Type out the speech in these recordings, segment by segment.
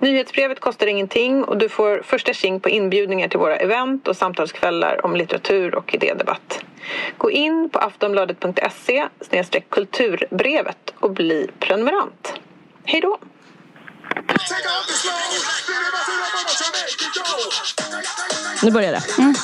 Nyhetsbrevet kostar ingenting och du får första tjing på inbjudningar till våra event och samtalskvällar om litteratur och idédebatt. Gå in på aftonbladet.se kulturbrevet och bli prenumerant. Hej då! Nu börjar det. Mm.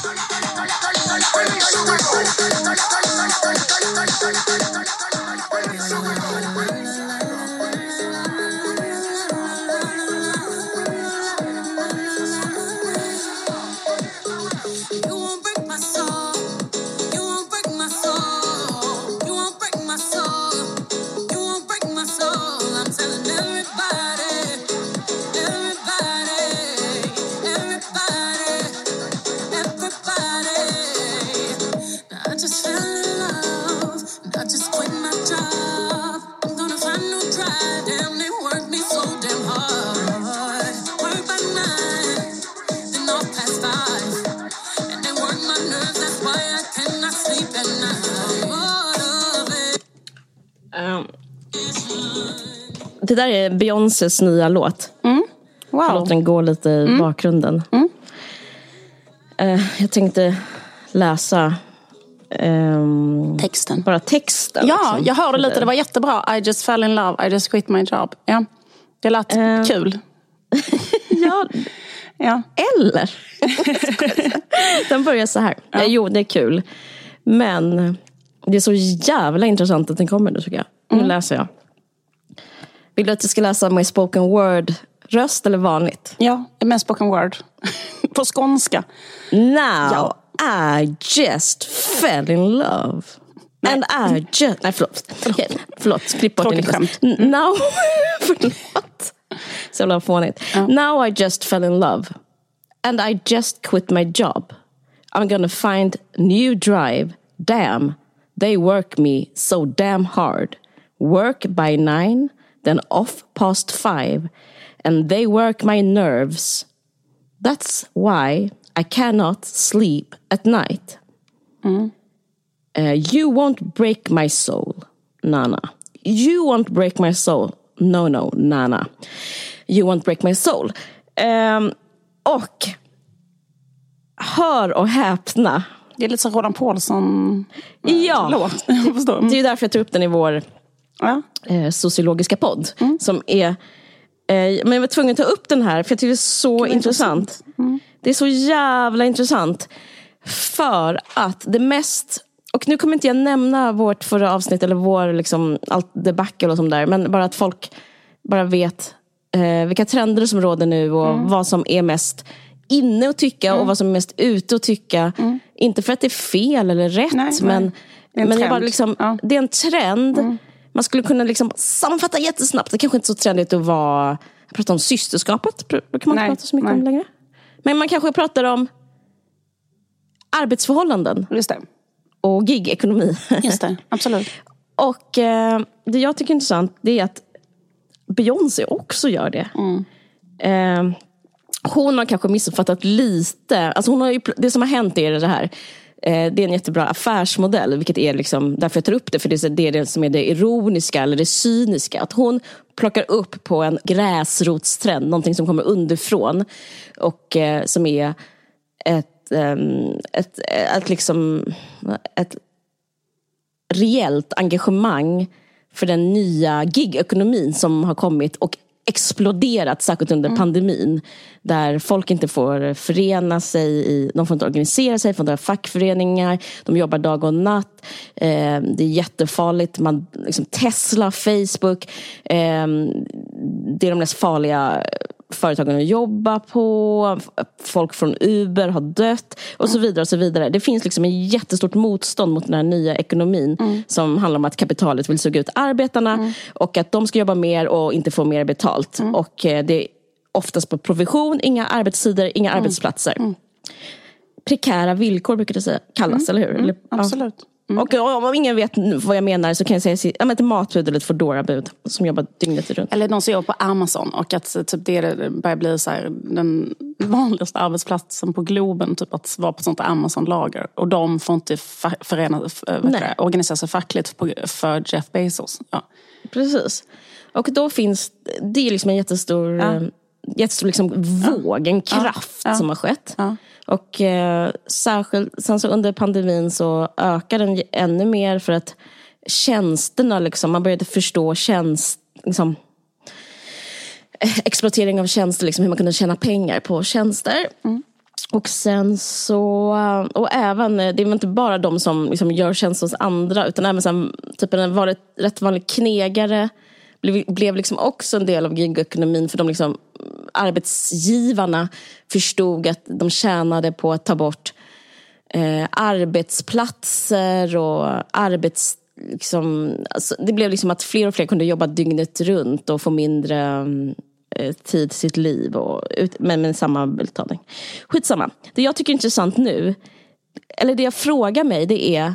Det där är Beyoncés nya låt. Mm. Wow. Låt den gå lite i mm. bakgrunden. Mm. Uh, jag tänkte läsa um, texten. Bara texten. Ja, liksom. jag hörde lite. Det var jättebra. I just fell in love. I just quit my job. Ja. Det lät uh, kul. ja. ja. Eller? den börjar så här. Ja. Eh, jo, det är kul. Men det är så jävla intressant att den kommer nu tycker jag. Nu mm. läser jag. Vill du att jag ska läsa med spoken word-röst eller vanligt? Ja, med spoken word. På skånska. Now ja. I just fell in love. Nej. And I just... Nej, förlåt. Okay, förlåt. klipp bort det. skämt. Now... förlåt. Så jävla fånigt. Ja. Now I just fell in love. And I just quit my job. I'm gonna find new drive. Damn, they work me so damn hard. Work by nine, then off past five, and they work my nerves. That's why I cannot sleep at night. Mm. Uh, you won't break my soul, Nana. You won't break my soul. No, no, Nana. You won't break my soul. Um, och hör och häpna. Det är lite som Roland Paulsson-låt. Ja, det är därför jag tar upp den i vår ja. eh, sociologiska podd. Mm. Som är, eh, men jag var tvungen att ta upp den här för jag tycker det är så det intressant. intressant. Mm. Det är så jävla intressant. För att det mest och nu kommer inte jag nämna vårt förra avsnitt eller vår liksom, allt debacle och sånt där. Men bara att folk bara vet eh, vilka trender som råder nu och mm. vad som är mest inne att tycka och mm. vad som är mest ute att tycka. Mm. Inte för att det är fel eller rätt nej, men, nej. Det, är men jag bara liksom, ja. det är en trend. Man skulle kunna liksom sammanfatta jättesnabbt. Det kanske inte är så trendigt att vara, prata om systerskapet. Det kan man inte prata så mycket nej. om längre. Men man kanske pratar om arbetsförhållanden. Just det. Och gigekonomi. Just det, absolut. och eh, det jag tycker är intressant det är att Beyoncé också gör det. Mm. Eh, hon har kanske missuppfattat lite. Alltså hon har ju, det som har hänt är det här. Eh, det är en jättebra affärsmodell, vilket är liksom, därför jag tar upp det, för det är det som är det ironiska eller det cyniska. Att hon plockar upp på en gräsrotstrend, någonting som kommer underifrån och eh, som är ett, ehm, eh, ett, ett, liksom, ett reellt engagemang för den nya gigekonomin som har kommit och exploderat, särskilt under mm. pandemin. Där folk inte får förena sig, i, de får inte organisera sig, får inte ha fackföreningar, de jobbar dag och natt. Eh, det är jättefarligt. Man, liksom Tesla, Facebook, eh, det är de mest farliga företagen att jobba på, folk från Uber har dött och så vidare. och så vidare. Det finns liksom en jättestort motstånd mot den här nya ekonomin mm. som handlar om att kapitalet vill suga ut arbetarna mm. och att de ska jobba mer och inte få mer betalt. Mm. Och eh, det är oftast på provision, inga arbetstider, inga mm. arbetsplatser. Mm. Prekära villkor brukar det säga, kallas, mm. eller hur? Eller, Absolut. Mm. Och om ingen vet vad jag menar så kan jag säga ja, ett matbud eller ett Foodora-bud som jobbar dygnet runt. Eller någon som jobbar på Amazon och att typ, det börjar bli så här, den vanligaste arbetsplatsen på Globen, typ att vara på sånt Amazon-lager. Och de får inte förena, det, organisera sig fackligt för Jeff Bezos. Ja. Precis. Och då finns det är liksom en jättestor, ja. Eh, jättestor liksom våg, en kraft som har skett. Och eh, särskilt sen så under pandemin så ökar den ännu mer för att tjänsterna, liksom, man började förstå tjänst, liksom, eh, exploatering av tjänster, liksom, hur man kunde tjäna pengar på tjänster. Mm. Och sen så, och även, det är inte bara de som liksom gör tjänster hos andra, utan även så typ en varit rätt vanlig knegare blev, blev liksom också en del av gigekonomin för de liksom, arbetsgivarna förstod att de tjänade på att ta bort eh, arbetsplatser och arbets... Liksom, alltså, det blev liksom att fler och fler kunde jobba dygnet runt och få mindre mm, eh, tid till sitt liv, och, men med samma betalning. Skitsamma. Det jag tycker är intressant nu, eller det jag frågar mig, det är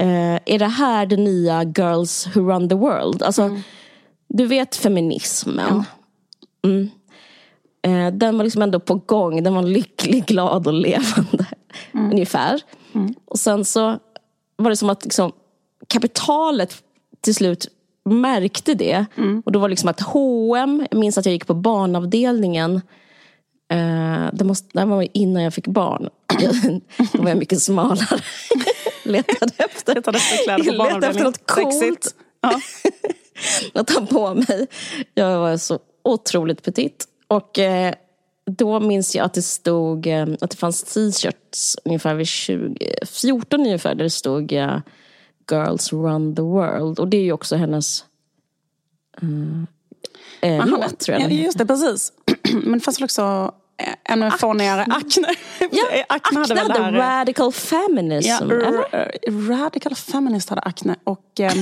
eh, är det här det nya Girls Who Run the World? Alltså, mm. Du vet feminismen. Ja. Mm. Eh, den var liksom ändå på gång. Den var lycklig, glad och levande. Mm. Ungefär. Mm. Och sen så var det som att liksom, kapitalet till slut märkte det. Mm. Och då var det liksom att H&M, jag minns att jag gick på barnavdelningen. Eh, det, måste, det var innan jag fick barn. då var jag mycket smalare. letade efter, letade efter kläder på letade efter något coolt. Ja. att ha på mig. Jag var så otroligt petit. Och eh, då minns jag att det stod eh, att det fanns t-shirts ungefär vid 2014 ungefär där det stod eh, Girls run the world. Och det är ju också hennes eh, låt tror jag. Ja, just det, precis. Men det fanns väl också ännu fånigare Acne. Ja, Acne hade, hade radical feminism. Ja, radical feminist hade Acne. Och, eh, jag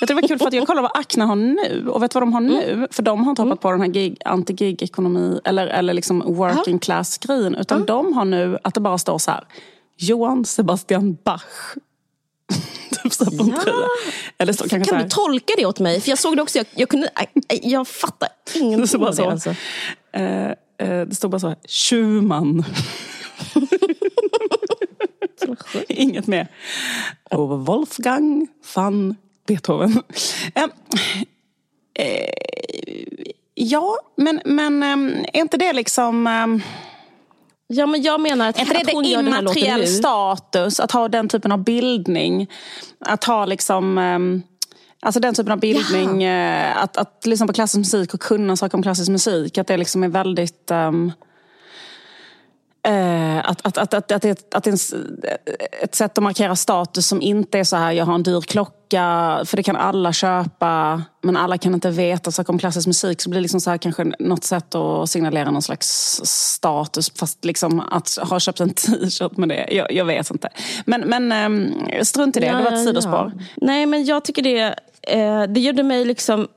tror det var kul för att jag kollade vad Acne har nu. Och vet du vad de har nu? Mm. För de har inte hoppat mm. på den här gig, anti-gig-ekonomi eller, eller liksom working class-grejen. Utan mm. de har nu att det bara står så här. Johan Sebastian Bach typ ja. Eller så, kan du tolka det åt mig? För jag såg det också, jag, jag, kunde, jag, jag fattar ingenting av det. Alltså. Eh, det stod bara så här, Schumann. Inget mer. Och Wolfgang van Beethoven. Eh, eh, ja, men, men eh, är inte det liksom... Eh, Ja, men jag menar att, är inte det, det immateriell status att ha den typen av bildning? Att ha liksom... Alltså den typen av bildning, ja. att, att lyssna på klassisk musik och kunna saker om klassisk musik. Att det liksom är väldigt... Um, att, att, att, att, att, att är ett sätt att markera status som inte är så här, jag har en dyr klocka, för det kan alla köpa, men alla kan inte veta saker om klassisk musik. Så det blir liksom så här, kanske något sätt att signalera någon slags status, fast liksom att ha köpt en t-shirt med det, jag, jag vet inte. Men, men um, strunt i det, ja, det var ett sidospår. Ja. Nej, men jag tycker det eh, det gjorde mig liksom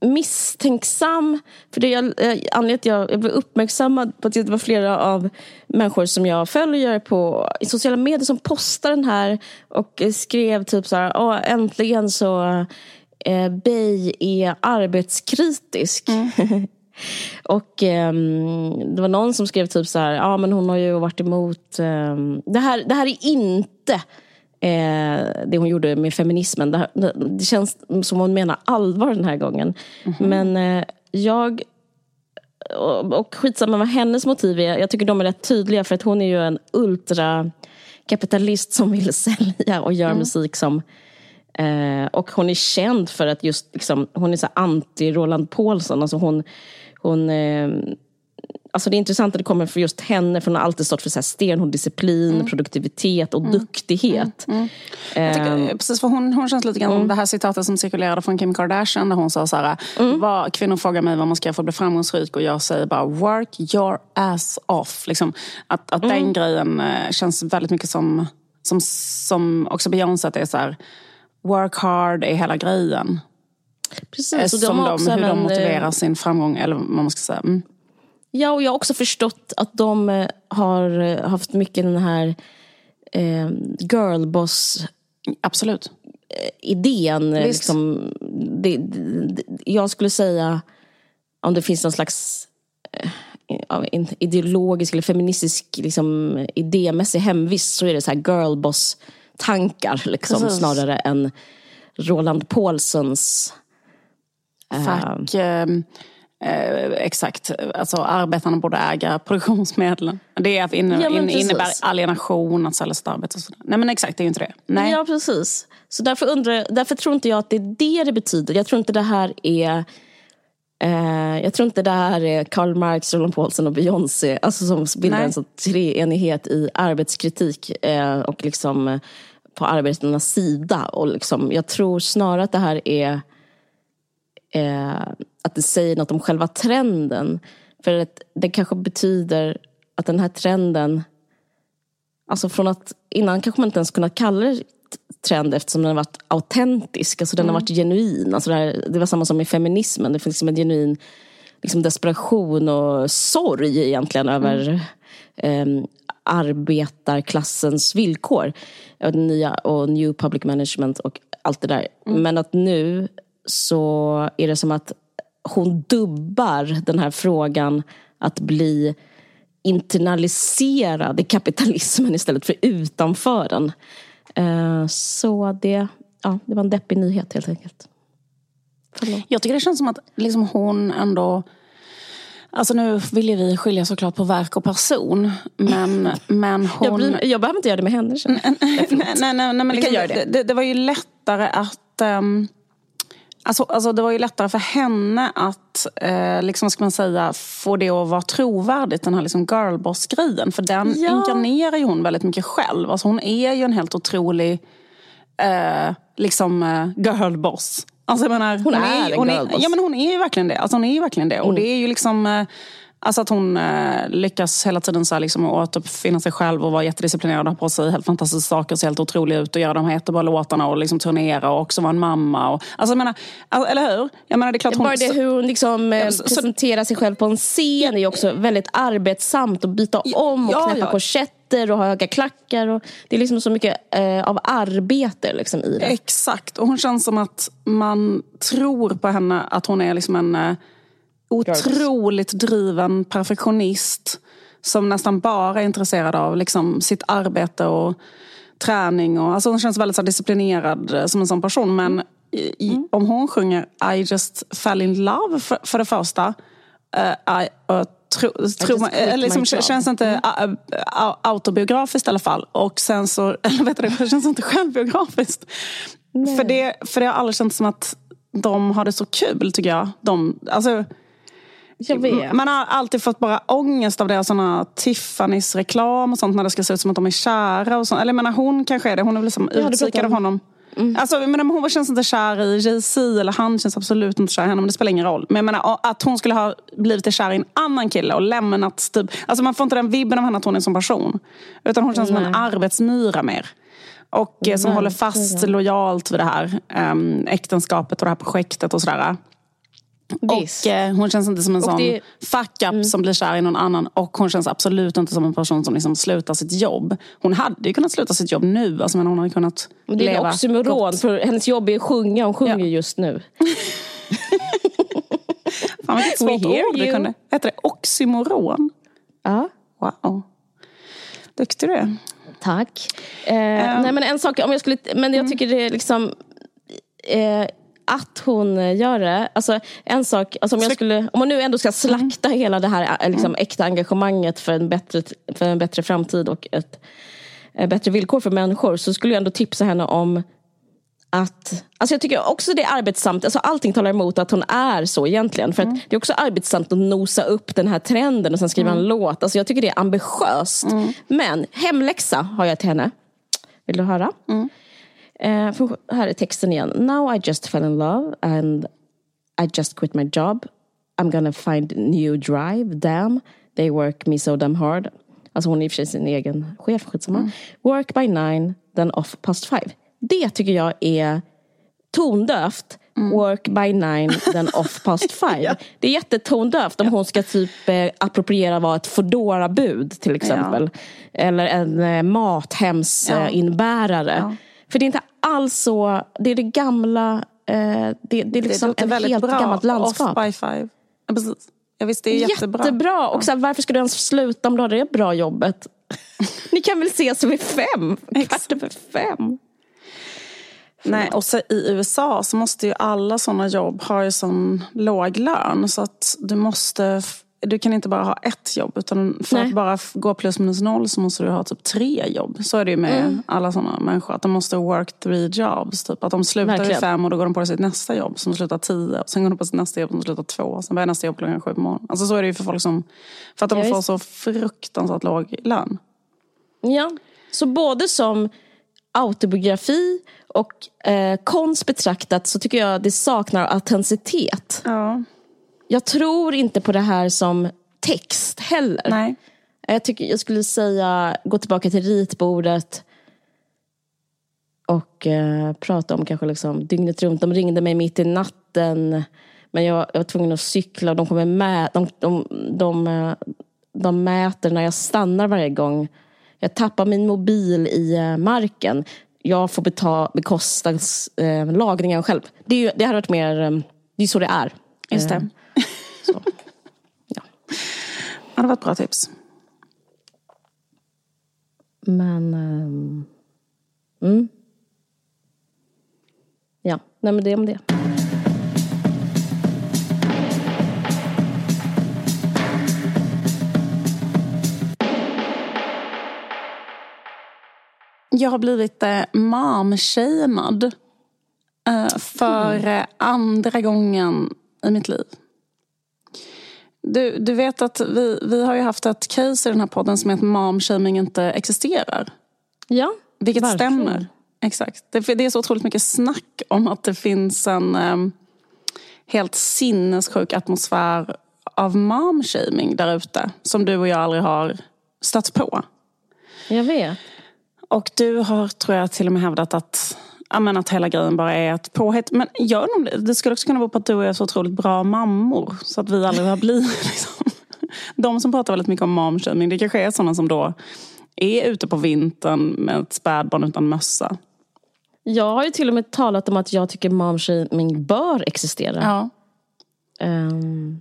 misstänksam. För det jag, eh, anledningen till att jag, jag blev uppmärksammad på att det var flera av människor som jag följer på i sociala medier som postade den här och skrev typ så här, Åh, äntligen så eh, Bey är arbetskritisk. Mm. och eh, det var någon som skrev typ så här, ja men hon har ju varit emot, eh, det, här, det här är inte eh, det hon gjorde med feminismen. Det, det, känns som hon menar allvar den här gången. Mm -hmm. Men eh, jag och, och skitsamma vad hennes motiv är. Jag tycker de är rätt tydliga för att hon är ju en ultrakapitalist som vill sälja och göra mm. musik som eh, och hon är känd för att just liksom, hon är så anti Roland Paulsson. Alltså hon, hon eh, Alltså det är intressant att det kommer för just henne, för hon har alltid stått för så här stenhård disciplin, mm. produktivitet och mm. duktighet. Mm. mm. Tycker, ehm. precis, för hon, hon känns lite grann som mm. det här citatet som cirkulerade från Kim Kardashian där hon sa så här, mm. vad, kvinnor frågar mig vad man ska göra för att bli framgångsrik och jag säger bara work your ass off. Liksom, att att den grejen eh, känns väldigt mycket som, som, som också Beyoncé, att det är så här, work hard är hela grejen. Precis, som de, hur de motiverar eh, sin framgång, eller vad man ska säga. Ja, och jag har också förstått att de eh, har eh, haft mycket den här eh, girlboss Absolut. idén. Visst. Liksom, det, det, jag skulle säga, om det finns någon slags eh, ideologisk eller feministisk liksom, idémässig hemvist så är det så här girlboss-tankar liksom, Precis. snarare än Roland Paulsens Fack, eh, eh, exakt. Alltså arbetarna borde äga produktionsmedlen. Det är, inne, Ja, in, innebär alienation att sälja sitt arbete. Och sådär. Nej men exakt, det är ju inte det. Nej. Ja, precis. Så därför, undrar, därför tror inte jag att det är det det betyder. Jag tror inte det här är eh, jag tror inte det här är Karl Marx, Roland Paulsen och Beyoncé alltså som bildar Nej. en sån treenighet i arbetskritik eh, och liksom eh, på arbetarnas sida. Och liksom, jag tror snarare att det här är eh, att det säger något om själva trenden. För att det kanske betyder att den här trenden Alltså från att innan kanske man inte ens kunnat kalla det trend eftersom den har varit autentisk, alltså den har varit genuin. Alltså det, här, det var samma som med feminismen, det finns liksom en genuin liksom desperation och sorg egentligen över eh, arbetarklassens villkor. Och, den nya, och new public management och allt det där. Men att nu så är det som att hon dubbar den här frågan att bli internaliserad i kapitalismen istället för utanför den. Eh, Så det, ja, det var en deppig nyhet helt enkelt. Förlåt. Jag tycker det känns som att liksom hon ändå... Alltså nu vill ju vi skilja såklart på verk och person. Men, men hon... Jag, bryr, jag behöver inte göra det med henne. nej, nej, nej, men liksom, det. det. Det, var ju lättare att... ehm, alltså, alltså det var ju lättare för henne att, eh, liksom, ska man säga, få det att vara trovärdigt, den här liksom girlboss-grejen. För den Ja. inkarnerar ju hon väldigt mycket själv. Alltså, hon är ju en helt otrolig eh, liksom, eh, girlboss. Alltså, jag menar, hon, är en hon girlboss. Ja, men hon är ju verkligen det. Alltså, hon är verkligen det. Och det är ju liksom... Eh, Alltså att hon eh, lyckas hela tiden så här liksom återuppfinna sig själv och vara jättedisciplinerad och ha på sig helt fantastiska saker och se helt otrolig ut och göra de här jättebra låtarna och liksom turnera och också vara en mamma. Och, alltså jag menar, eller hur? Jag menar, det är klart hon... Bara det hur hon liksom, eh, så- presenterar sig själv på en scen är ju också väldigt arbetsamt. Att byta om och ja, knäppa ja. korsetter och ha höga klackar. Och, det är liksom så mycket eh, av arbete liksom, i det. Exakt. Och hon känns som att man tror på henne att hon är liksom en eh, otroligt driven perfektionist. Som nästan bara är intresserad av liksom, sitt arbete och träning. Och, alltså hon känns väldigt så disciplinerad eh, som en sån person. Men i, i, om hon sjunger I just fell in love för, för det första. eh, I, uh, tro, tro, man- liksom, känns inte uh, uh, autobiografiskt i alla fall. Och sen så, eller vet du, det känns inte självbiografiskt. För det, för det har aldrig känts som att de har det så kul tycker jag. De, alltså, Jag vet. man har alltid fått bara ångest av det. Såna Tiffany's reklam och sånt när det ska se ut som att de är kära. Och sånt. Eller jag menar, hon kanske är det. Hon är väl liksom Ja, av om- honom. Alltså, jag menar, hon känns inte kär i Jay-Z eller han känns absolut inte kär i henne. Men det spelar ingen roll. Men jag menar, att hon skulle ha blivit kär i en annan kille och lämnat typ... Alltså man får inte den vibben av henne att hon är som person. Utan hon känns som en Nej. arbetsmyra mer. Och eh, som håller fast lojalt vid det här um, äktenskapet och det här projektet och sådär. Visst. Och eh, hon känns inte som en Och sån det- fuck up som blir kär i någon annan. Och hon känns absolut inte som en person som liksom slutar sitt jobb. Hon hade ju kunnat sluta sitt jobb nu. Alltså, men hon hade kunnat Men det är en oxymoron, gott. för hennes jobb är att sjunga. Hon sjunger Ja. just nu. Fan vilket svårt ord you. kunde. Heter det oxymoron? Ja. Wow. Duktig du är. Tack. Eh, nej men en sak, om jag skulle, men jag tycker det är liksom eh, att hon eh, gör det. Alltså en sak, alltså om jag skulle, om man nu ändå ska slakta hela det här eh, liksom, äkta engagemanget för en, bättre, för en bättre framtid och ett eh, bättre villkor för människor så skulle jag ändå tipsa henne om att, alltså jag tycker också det är arbetsamt, alltså allting talar emot att hon är så egentligen. För att det är också arbetsamt att nosa upp den här trenden och sen skriva en låt. Alltså jag tycker det är ambitiöst. Men hemläxa har jag till henne. Vill du höra? Eh, för här är texten igen. Now I just fell in love and I just quit my job. I'm gonna find new drive. Damn, they work me so damn hard. Alltså hon är i och för sig sin egen chef, skitsamma. Work by nine, then off past five. Det tycker jag är tondövt. Work by nine, then off past five. Det är jättetondövt om hon ska typ eh, appropriera vad ett Foodora-bud till exempel. Eller en eh, mathemsinbärare. Ja. För det är inte alls så, det är det gamla, eh, det, det är liksom låter ett väldigt helt bra. gammalt landskap. Off by five. Ja, precis. Ja, visst, det är jättebra. Jättebra! Och så här, varför ska du ens sluta om du har det bra jobbet? Ni kan väl ses vid fem? Kvart över fem? Nej, och så i USA så måste ju alla sådana jobb ha ju sån låg lön. Så att du måste... Du kan inte bara ha ett jobb. Utan för Nej. att bara gå plus minus noll så måste du ha typ tre jobb. Så är det ju med Mm. alla sådana människor. Att de måste work three jobs. Typ. Att de slutar vid Verkligen. fem och då går de på sitt nästa jobb som slutar tio. Och sen går de på sitt nästa jobb som slutar två. Sen börjar nästa jobb klockan sju på morgonen. Alltså så är det ju för folk som... För att de Ja, får så fruktansvärt låg lön. Ja, så både som autobiografi och eh, konst betraktat så tycker jag det saknar autenticitet. Ja. Jag tror inte på det här som text heller. Nej. Jag, tycker, jag skulle säga gå tillbaka till ritbordet och eh, prata om kanske liksom dygnet runt. De ringde mig mitt i natten men jag, jag var tvungen att cykla och de kommer med, de, de, de, eh, de mäter när jag stannar varje gång. Jag tappar min mobil i eh, marken. Jag får beta, bekosta eh, lagringen själv. Det, är det hade varit mer, eh, det är så det är. Just det. Så. Ja. Ja, det var ett bra tips. Men... ehm, mm. Ja, nej men det om det. Jag har blivit eh, mom-shamed eh, för eh, andra gången i mitt liv. Du, du vet att vi, vi har ju haft ett case i den här podden som heter mom-shaming inte existerar. Ja, Vilket varför? stämmer. Exakt. Det, det är så otroligt mycket snack om att det finns en em, helt sinnessjuk atmosfär av mom-shaming där ute. Som du och jag aldrig har stött på. Jag vet. Och du har, tror jag, till och med hävdat att, men att hela grejen bara är ett påhitt. Men gör nog det. Det skulle också kunna vara på att du och jag är så otroligt bra mammor. Så att vi aldrig har blivit liksom. De som pratar väldigt mycket om momshaming, det kanske är sådana som då är ute på vintern med ett spädbarn utan mössa. Jag har ju till och med talat om att jag tycker momshaming bör existera. Ja. Ehm,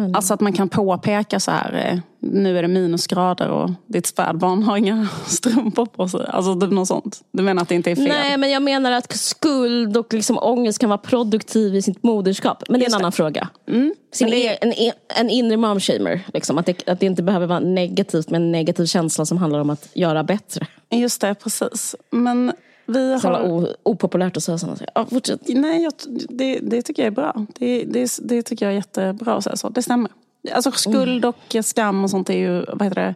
men, Alltså att man kan påpeka så här, eh, nu är det minusgrader och ditt spädbarn har inga strumpor på sig. Alltså typ något sånt. Du menar att det inte är fel? nej, men jag menar att skuld och liksom ångest kan vara produktiv i sitt moderskap. Men det är en annan fråga. Mm. Sin det en, en inre momshamer. Liksom, att, det, att det inte behöver vara negativt, men en negativ känsla som handlar om att göra bättre. Just det, precis. Men vi Så har... o, opopulärt att säga sådana saker. Ja, fortsätt. Nej, jag, det, det tycker jag är bra. Det, det, det tycker jag är jättebra att säga så. Det stämmer. Alltså skuld och skam och sånt är ju, vad heter det?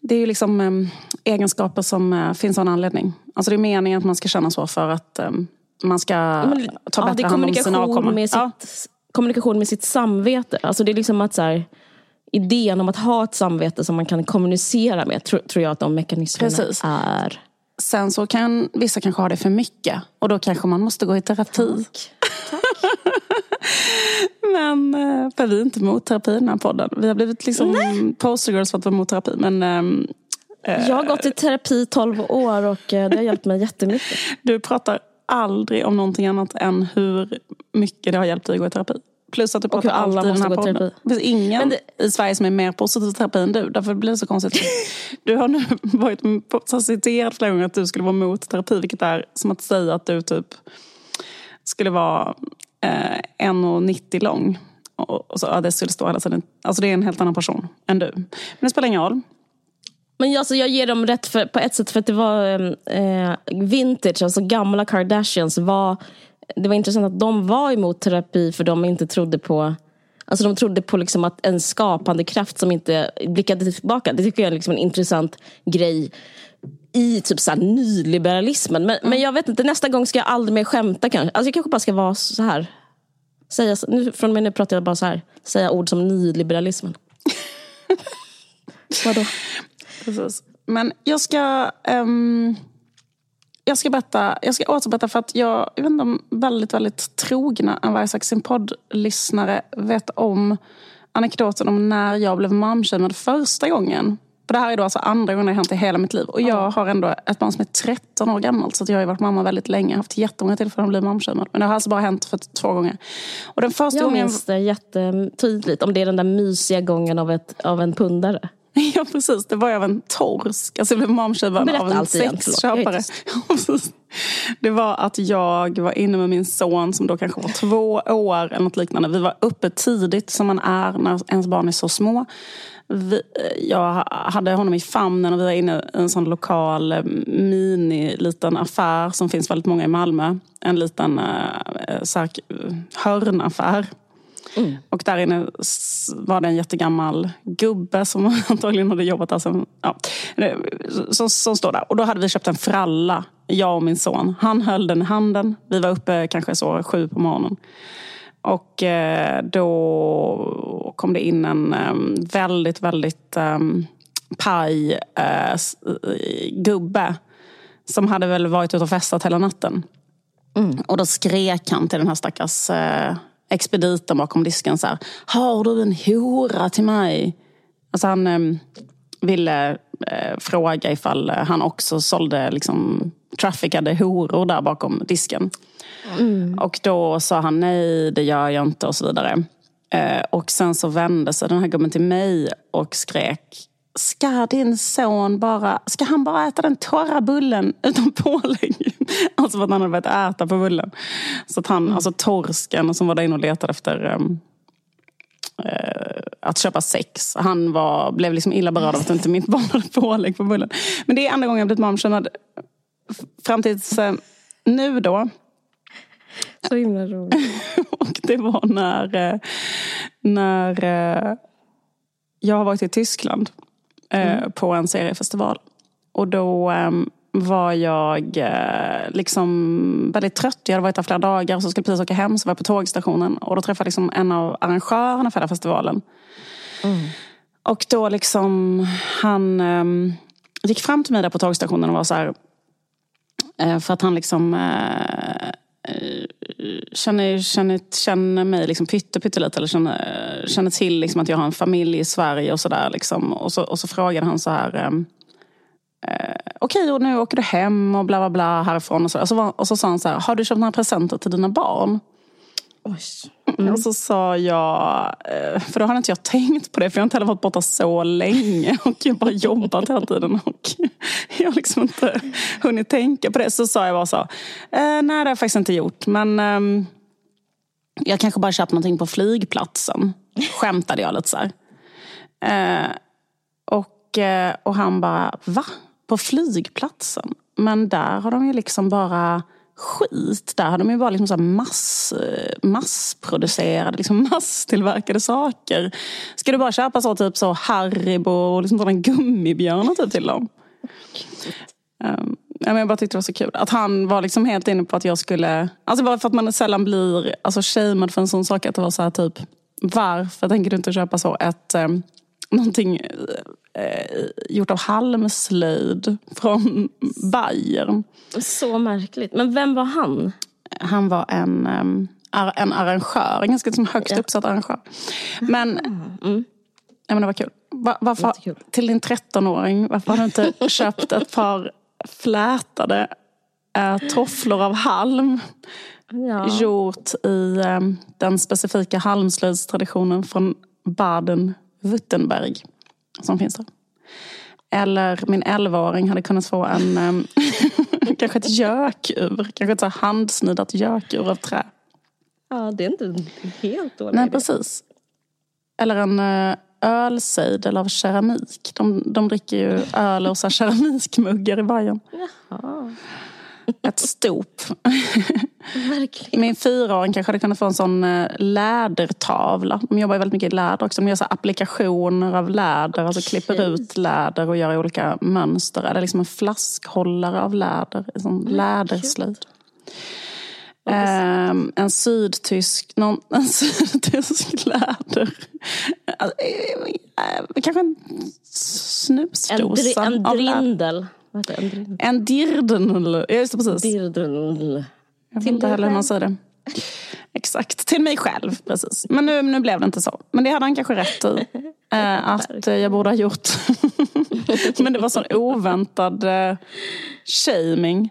Det är ju liksom em, egenskaper som eh, finns av en anledning. Alltså det är meningen att man ska känna så för att em, man ska Men, ta bättre hand om sina kommunikation avkommor. med, sitt, Ja, kommunikation med sitt samvete. Alltså det är liksom att så här, idén om att ha ett samvete som man kan kommunicera med, tror, tror jag att de mekanismerna Precis. är. Sen så kan vissa kanske ha det för mycket. Och då kanske man måste gå i terapi. Men eh, för vi är inte emot terapi i den här podden. Vi har blivit liksom postergirls för att vara emot terapi. Men ehm, Jag har gått i terapi i 12 år och eh, det har hjälpt mig jättemycket. Du pratar aldrig om någonting annat än hur mycket det har hjälpt dig att gå i terapi. Plus att du pratar alla måste gå i terapi. Det finns ingen det- i Sverige som är mer positiv till terapi än du. Därför blir det så konstigt. Du har nu varit citerad flera gånger att du skulle vara emot terapi. Vilket är som att säga att du typ skulle vara eh, 1,90 lång. Och, och så, ja, det skulle stå hela tiden. Alltså det är en helt annan person än du. Men det spelar ingen roll. Men alltså, jag ger dem rätt för, på ett sätt för att det var eh, vintage, alltså gamla Kardashians var det var intressant att de var emot terapi för de inte trodde på Alltså de trodde på liksom att en skapande kraft som inte blickade tillbaka. Det tycker jag är liksom en intressant grej i typ så nyliberalismen. Men, men jag vet inte, nästa gång ska jag aldrig mer skämta kanske. Alltså jag kanske bara ska vara så här. Säga, nu, från och med nu pratar jag bara så här. Säga ord som nyliberalismen. Vadå? Precis. Men jag ska, ehm, jag ska berätta, jag ska återberätta för att jag, jag vet inte om väldigt, väldigt trogna slags sin podd-lyssnare vet om anekdoten om när jag blev momshamed första gången. För det här är då alltså andra gången det har hänt i hela mitt liv. Och jag har ändå ett barn som är 13 år gammalt. Så jag har varit mamma väldigt länge. Jag har haft jättemånga tillfällen att bli mamshamead. Men det har alltså bara hänt för två gånger. Och den första Jag gången... minns det jättetydligt. Om det är den där mysiga gången av, ett, av en pundare. Ja precis, det var jag av en torsk. Alltså jag blev Berätta av en sexköpare. Ja. Det var att jag var inne med min son som då kanske var två år eller något liknande. Vi var uppe tidigt som man är när ens barn är så små. Vi, jag hade honom i famnen och vi var inne i en sån lokal eh, mini liten affär som finns väldigt många i Malmö. En liten uh, så hörnaffär. Och där inne var det en jättegammal gubbe som antagligen hade jobbat där sen, ja, som, som står där. Och då hade vi köpt en fralla, jag och min son. Han höll den i handen. Vi var uppe kanske så sju på morgonen. Och eh, då kom det in en eh, väldigt, väldigt um, paj eh, gubbe. Som hade väl varit ute och festat hela natten. Och då skrek han till den här stackars eh, expediten bakom disken så här. Har du en hora till mig? Alltså han eh, ville eh, fråga ifall han också sålde liksom traffickade horor där bakom disken. Och då sa han nej, det gör jag inte och så vidare. Eh, och sen så vände sig den här gubben till mig och skrek Ska din son bara, ska han bara äta den torra bullen utan pålägg? Alltså för att han hade börjat äta på bullen. Så att han, alltså torsken som var där inne och letade efter ehm, eh, att köpa sex. Han var, blev liksom illa berörd av att inte mitt barn hade pålägg på bullen. Men det är andra gången jag blivit momshamead. Fram tills eh, nu då, Så himla roligt. och det var när, eh, när jag har varit i Tyskland eh, på en seriefestival. Och då eh, var jag eh, liksom väldigt trött. Jag hade varit där flera dagar och så skulle jag precis åka hem. Så var jag på tågstationen och då träffade jag liksom en av arrangörerna för den här festivalen. Och då liksom han eh, gick fram till mig där på tågstationen och var så här. Eh, för att han liksom eh, känner, känner, känner mig liksom pytte, pyttelite. Eller känner, känner till liksom att jag har en familj i Sverige och sådär. Liksom. Och, så, och så frågade han så här. Eh, eh, Okej, och nu åker du hem och bla bla bla härifrån. Och så, och så, var, och så sa han så här. Har du köpt några presenter till dina barn? Oj. Och så sa jag, eh, för då hade inte jag tänkt på det, för jag har inte heller varit borta så länge och jag har bara jobbat hela tiden. Och jag har liksom inte hunnit tänka på det. Så sa jag bara så, eh, nej det har jag faktiskt inte gjort. Men ehm, jag kanske bara köpt någonting på flygplatsen. Skämtade jag lite så här. Eh, och, eh, och han bara, va? På flygplatsen? Men där har de ju liksom bara skit. Där har de ju bara liksom så här mass, eh, massproducerade, liksom masstillverkade saker. Ska du bara köpa så typ så Haribo och liksom sådana gummibjörnar typ till dem? Um, ja, men jag bara tyckte det var så kul. Att han var liksom helt inne på att jag skulle... Alltså bara för att man sällan blir alltså, shamed för en sån sak. Att det var så här typ, varför tänker du inte köpa så ett... Um, någonting eh, gjort av halmslöjd från Bayern. Så märkligt. Men vem var han? Han var en, en arrangör, en ganska högst uppsatt arrangör. Men, ja, men det var kul. Va- varför, till din 13-åring, varför har du inte köpt ett par flätade eh, tofflor av halm? Ja. Gjort i eh, den specifika halmslöjdstraditionen från Baden-Württemberg. Som finns där. Eller min 11-åring hade kunnat få en, eh, kanske ett gökur. Kanske ett så handsnidat gökur av trä. ja, det är inte en helt dålig Nej, idé. precis. Eller en eh, ölsejdel av keramik. De, de dricker ju öl och så keramikmuggar i Bayern. Ja, Ett stop. verkligen. Min fyraåring kanske hade kunnat få en sån eh, lädertavla. De jobbar ju väldigt mycket i läder också. De gör så applikationer av läder. Alltså klipper ut läder och gör olika mönster. Eller liksom en flaskhållare av läder. En sån läderslöjd. Ehm, en sydtysk, någon, en sydtysk läder. Alltså, eh, eh, kanske en En, snusdosa en av läder. drindel. Vad heter det? En dirndl. Ja, just det, precis. Dirndl. Jag vet inte heller hur man säger det. Exakt, till mig själv. precis. Men nu, nu blev det inte så. Men det hade han kanske rätt i. Eh, att eh, jag borde ha gjort. Men det var sån oväntad eh, shaming.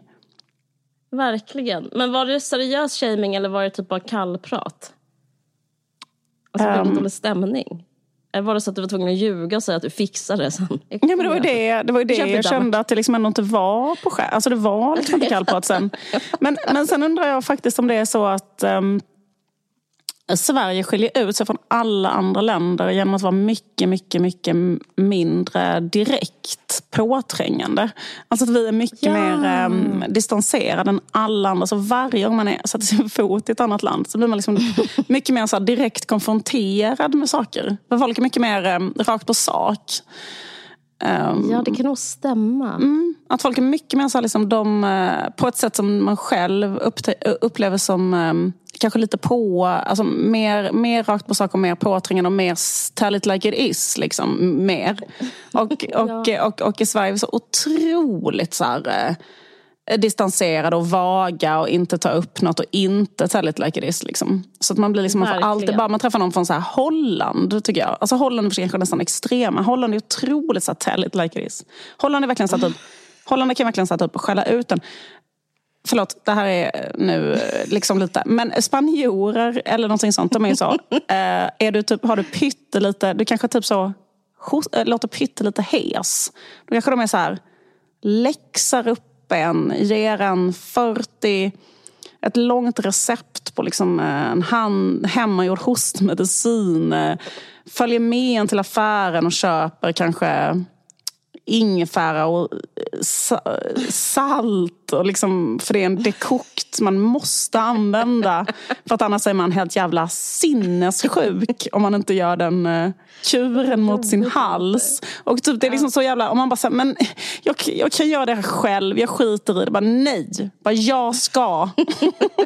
Verkligen. Men var det seriös shaming eller var det typ bara kallprat? Alltså Ehm. dålig stämning? Eller var det så att du var tvungen att ljuga och säga att du fixade det sen? Ja, men det var ju det, det, var det jag lite kände att det liksom ändå inte var på skäl. Alltså det var liksom inte kallprat sen. Men, men sen undrar jag faktiskt om det är så att ehm, Sverige skiljer ut sig från alla andra länder genom att vara mycket, mycket, mycket mindre direkt påträngande. Alltså att vi är mycket Ja. mer um, distanserade än alla andra. Så varje gång man är, sätter sin fot i ett annat land så blir man liksom mycket mer så direkt konfronterad med saker. Folk är mycket mer um, rakt på sak. Um, Ja, det kan nog stämma. Mm, att folk är mycket mer så liksom, de, eh, på ett sätt som man själv upplever som eh, kanske lite på, alltså mer, mer rakt på sak och mer påträngande och mer tell it like it is. Liksom, mer. Och, och, och, och, i Sverige så otroligt så här, eh, distanserade och vaga och inte ta upp något och inte tell it like it is. Liksom. Så att man blir liksom, man får alltid bara, man träffar någon från så här Holland tycker jag. Alltså Holland är kanske nästan extrema. Holland är otroligt så här, tell it like it is. Holland är verkligen satt upp, Holland kan verkligen sätta upp och skälla ut den. Förlåt, det här är nu eh, liksom lite... Men spanjorer eller någonting sånt, de är ju så. Eh, är du typ, har du pyttelite, du kanske typ så eh, låter pyttelite hes. Då kanske de är så här, läxar upp en, ger en 40 ett långt recept på liksom eh, en hand, hemmagjord hostmedicin. Eh, följer med en till affären och köper kanske ingefära och eh, sa, salt. Och liksom, för det är en dekokt man måste använda. För att annars är man helt jävla sinnessjuk om man inte gör den eh, kuren mot sin hals. Och typ, det är liksom så jävla... Om man bara säger, men jag, jag kan göra det här själv, jag skiter i det. Bara nej, bara jag ska.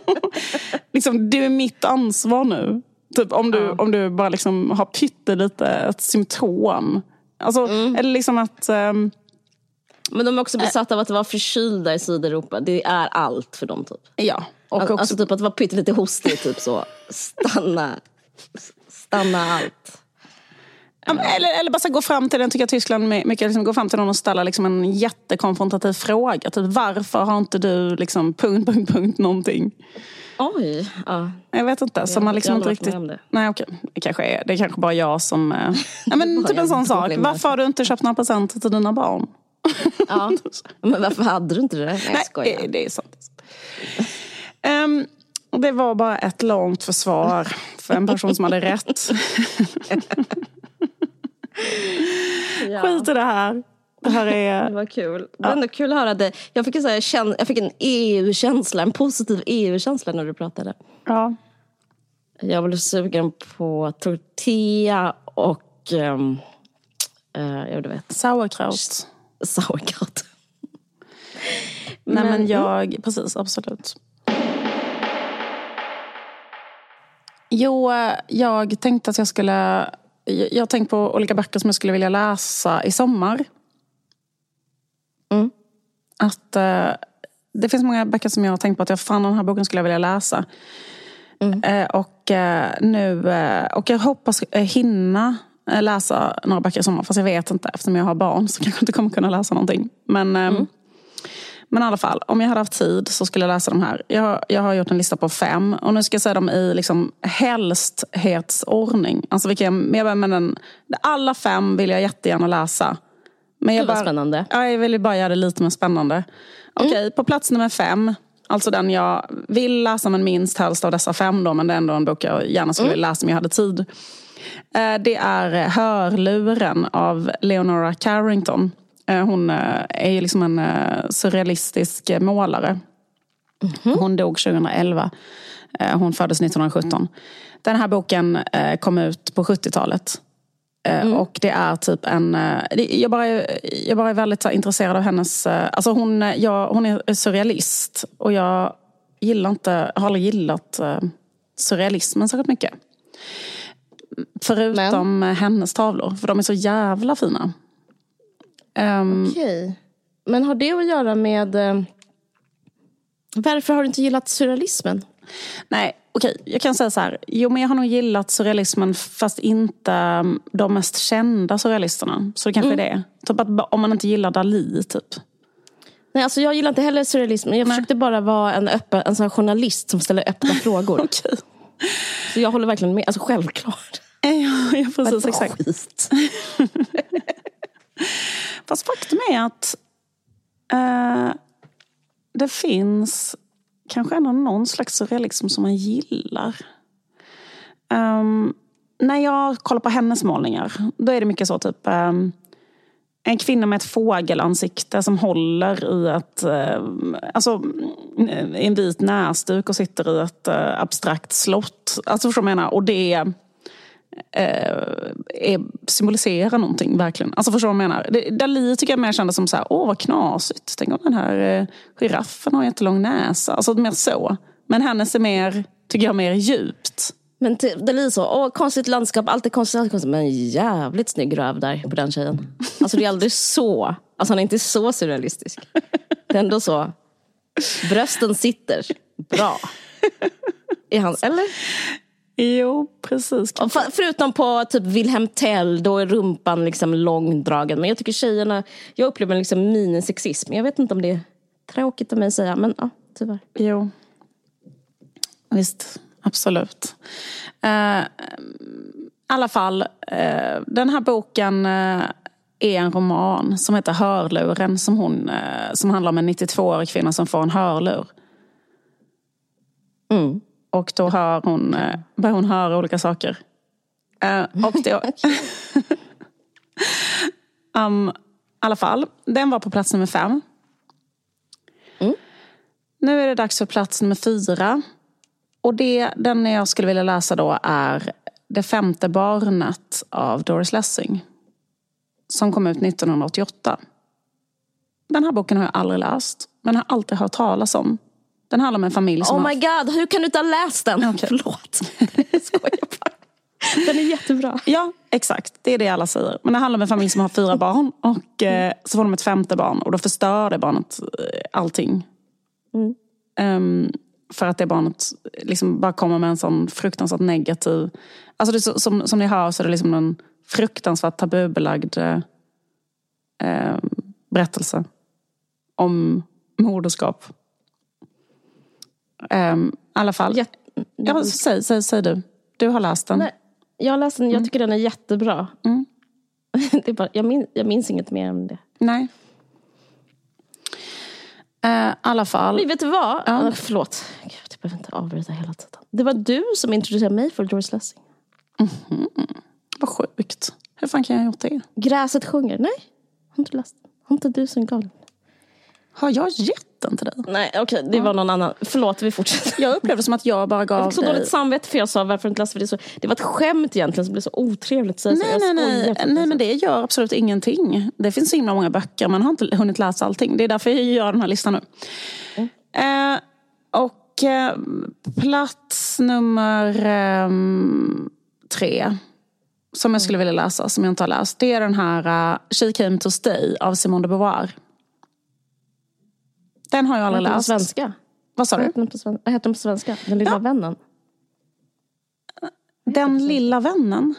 liksom, det är mitt ansvar nu. Typ om du, om du bara liksom har pyttelite ett symptom. Alltså, Eller liksom att... ehm, Men de är också besatta av att vara förkylda i Sydeuropa. Det är allt för dem typ. ja. Och också, Alltså typ att vara pyttelite hostig, typ så. Stanna. Stanna allt. Eller, eller bara så gå fram till den, tycker jag Tyskland my- mycket, liksom, gå fram till någon och ställa liksom en jättekonfrontativ fråga. Typ varför har inte du liksom punkt, punkt, punkt någonting? Oj. Ja. Jag vet inte. Jag- man liksom inte riktigt... Nej okej, det kanske är, det kanske bara jag som... Eh... Ja, men typ en sån som sak. Varför har du inte köpt några presenter till dina barn? ja. Men varför hade du inte det? Nej, Nej, skojar. det, är sant. Och det var bara ett långt försvar för en person som hade rätt. Ja. Skit i det här. Det här är... Det var kul. Det var ändå kul att höra dig. Jag fick, en, så här, jag fick en EU-känsla, en positiv EU-känsla när du pratade. Ja. Jag blev sugen på tortilla och um, uh, jag vet, Sauerkraut. sauerkraut. Nej men jag, precis absolut. Jo, jag tänkte att jag skulle... Jag jag har tänkt på olika böcker som jag skulle vilja läsa i sommar. Mm. Att eh, Det finns många böcker som jag har tänkt på att jag fan den här boken skulle jag vilja läsa. Eh, och, eh, nu, eh, och jag hoppas eh, hinna eh, läsa några böcker i sommar. Fast jag vet inte, eftersom jag har barn så kanske jag inte kommer kunna läsa någonting. Men, ehm, men i alla fall, om jag hade haft tid så skulle jag läsa de här. Jag, jag har gjort en lista på fem. Och nu ska jag säga dem i liksom helsthetsordning. Alltså vilka, jag med den, alla fem vill jag jättegärna läsa. Men jag Gud, vad bara, spännande. Ja, jag vill ju bara göra det lite mer spännande. Okej, på plats nummer fem. Alltså den jag vill läsa men minst helst av dessa fem då. Men det är ändå en bok jag gärna skulle läsa om jag hade tid. Eh, Det är Hörluren av Leonora Carrington. Eh, Hon eh, är ju liksom en surrealistisk målare. Hon dog 2011. Eh, Hon föddes 1917. Den här boken kom ut på 70-talet. Eh, Och det är typ en... eh, Jag bara, är- jag bara är väldigt intresserad av hennes... eh, Alltså hon, jag, hon är surrealist. Och jag gillar inte, har aldrig gillat surrealismen särskilt mycket. Förutom eh, hennes tavlor, för de är så jävla fina. Ehm, Okej. Men har det att göra med... Varför har du inte gillat surrealismen? Nej, okej, jag kan säga så här. Jo, men jag har nog gillat surrealismen fast inte um, de mest kända surrealisterna. Så det kanske är det. Typ att, om man inte gillar Dalí, typ. Nej, alltså jag gillar inte heller surrealism. Jag Nej. försökte bara vara en, öppen, en sån journalist som ställer öppna frågor. Okej. Så jag håller verkligen med. Alltså självklart. Ja, ja, precis. Exakt. Skit. Fast faktum är att eh, det finns kanske ändå någon slags surrealism som man gillar. Um, när jag kollar på hennes målningar, då är det mycket så typ um, en kvinna med ett fågelansikte som håller i ett, eh, alltså, en vit näsduk och sitter i ett eh, abstrakt slott. Alltså förstår du vad jag menar? Och det eh, symboliserar någonting verkligen. Alltså förstår du vad jag menar? Det- tycker jag mer kändes som så här, åh vad knasigt. Tänk om den här eh, giraffen har jättelång näsa. Alltså mer så. Men hennes är mer, tycker jag, mer djupt. Men till- så, åh, konstigt landskap, allt är konstigt, allt är konstigt. Men jävligt snygg röv där på den tjejen. Alltså det är aldrig så, alltså han är inte så surrealistisk. Det är ändå så, brösten sitter bra. I hans, eller? Jo, precis. Förutom på typ Wilhelm Tell, då är rumpan liksom långdragen. Men jag tycker tjejerna, jag upplever liksom minisexism. Jag vet inte om det är tråkigt av mig att säga, men ja, tyvärr. Jo. Visst, absolut. Eh, I alla fall, eh, den här boken eh, är en roman som heter Hörluren som, hon, eh, som handlar om en 92-årig kvinna som får en hörlur. Mm. Och då hör hon, eh, börjar hon höra olika saker. Eh, och det, um, I alla fall, den var på plats nummer fem. Nu är det dags för plats nummer fyra. Och det, den jag skulle vilja läsa då är Det femte barnet av Doris Lessing. Som kom ut 1988. Den här boken har jag aldrig läst, men har alltid hört talas om. Den handlar om en familj som Oh har... my god, hur kan du inte ha läst den? Okej. Förlåt. Jag skojar bara. Den är jättebra. Ja, exakt. Det är det alla säger. Men det handlar om en familj som har fyra barn och eh, så får de ett femte barn och då förstör det barnet eh, allting. Ehm, för att det barnet liksom bara kommer med en sån fruktansvärt negativ... Alltså så, som, som ni hör så är det liksom en fruktansvärt tabubelagd eh, ehm, berättelse om moderskap. Ehm, I alla fall. Jätte- Ja, säg, säg, säg du. Du har läst den. Nej, jag har läst den, jag tycker den är jättebra. Mm. Det är bara, jag, minns, jag minns inget mer än det. Nej. Eh, I alla fall. Men vet du vad? Ja. Ja. Förlåt, Gud, jag behöver inte avbryta hela tiden. Det var du som introducerade mig för Doris Lessing. Vad sjukt. Hur fan kan jag ha gjort det? Gräset sjunger. Nej, har inte läst. Har inte du som gav den? Har jag gett den till dig? Nej, okej, det var någon annan. Förlåt, vi fortsätter. Jag upplevde som att jag bara gav Jag fick så dig... dåligt samvete för jag sa varför inte läste för det. Så, det var ett skämt egentligen som blev så otrevligt att säga så. Nej, Jag nej, nej. nej, men det gör absolut ingenting. Det finns så himla många böcker, man har inte hunnit läsa allting. Det är därför jag gör den här listan nu. Eh, och eh, plats nummer ehm, tre, som jag skulle vilja läsa, som jag inte har läst, det är den här uh, She came to stay av Simone de Beauvoir. Den har jag Vad aldrig heter den på läst. svenska? Vad sa du? Vad heter den på svenska? Den lilla Ja. vännen? Den lilla vännen.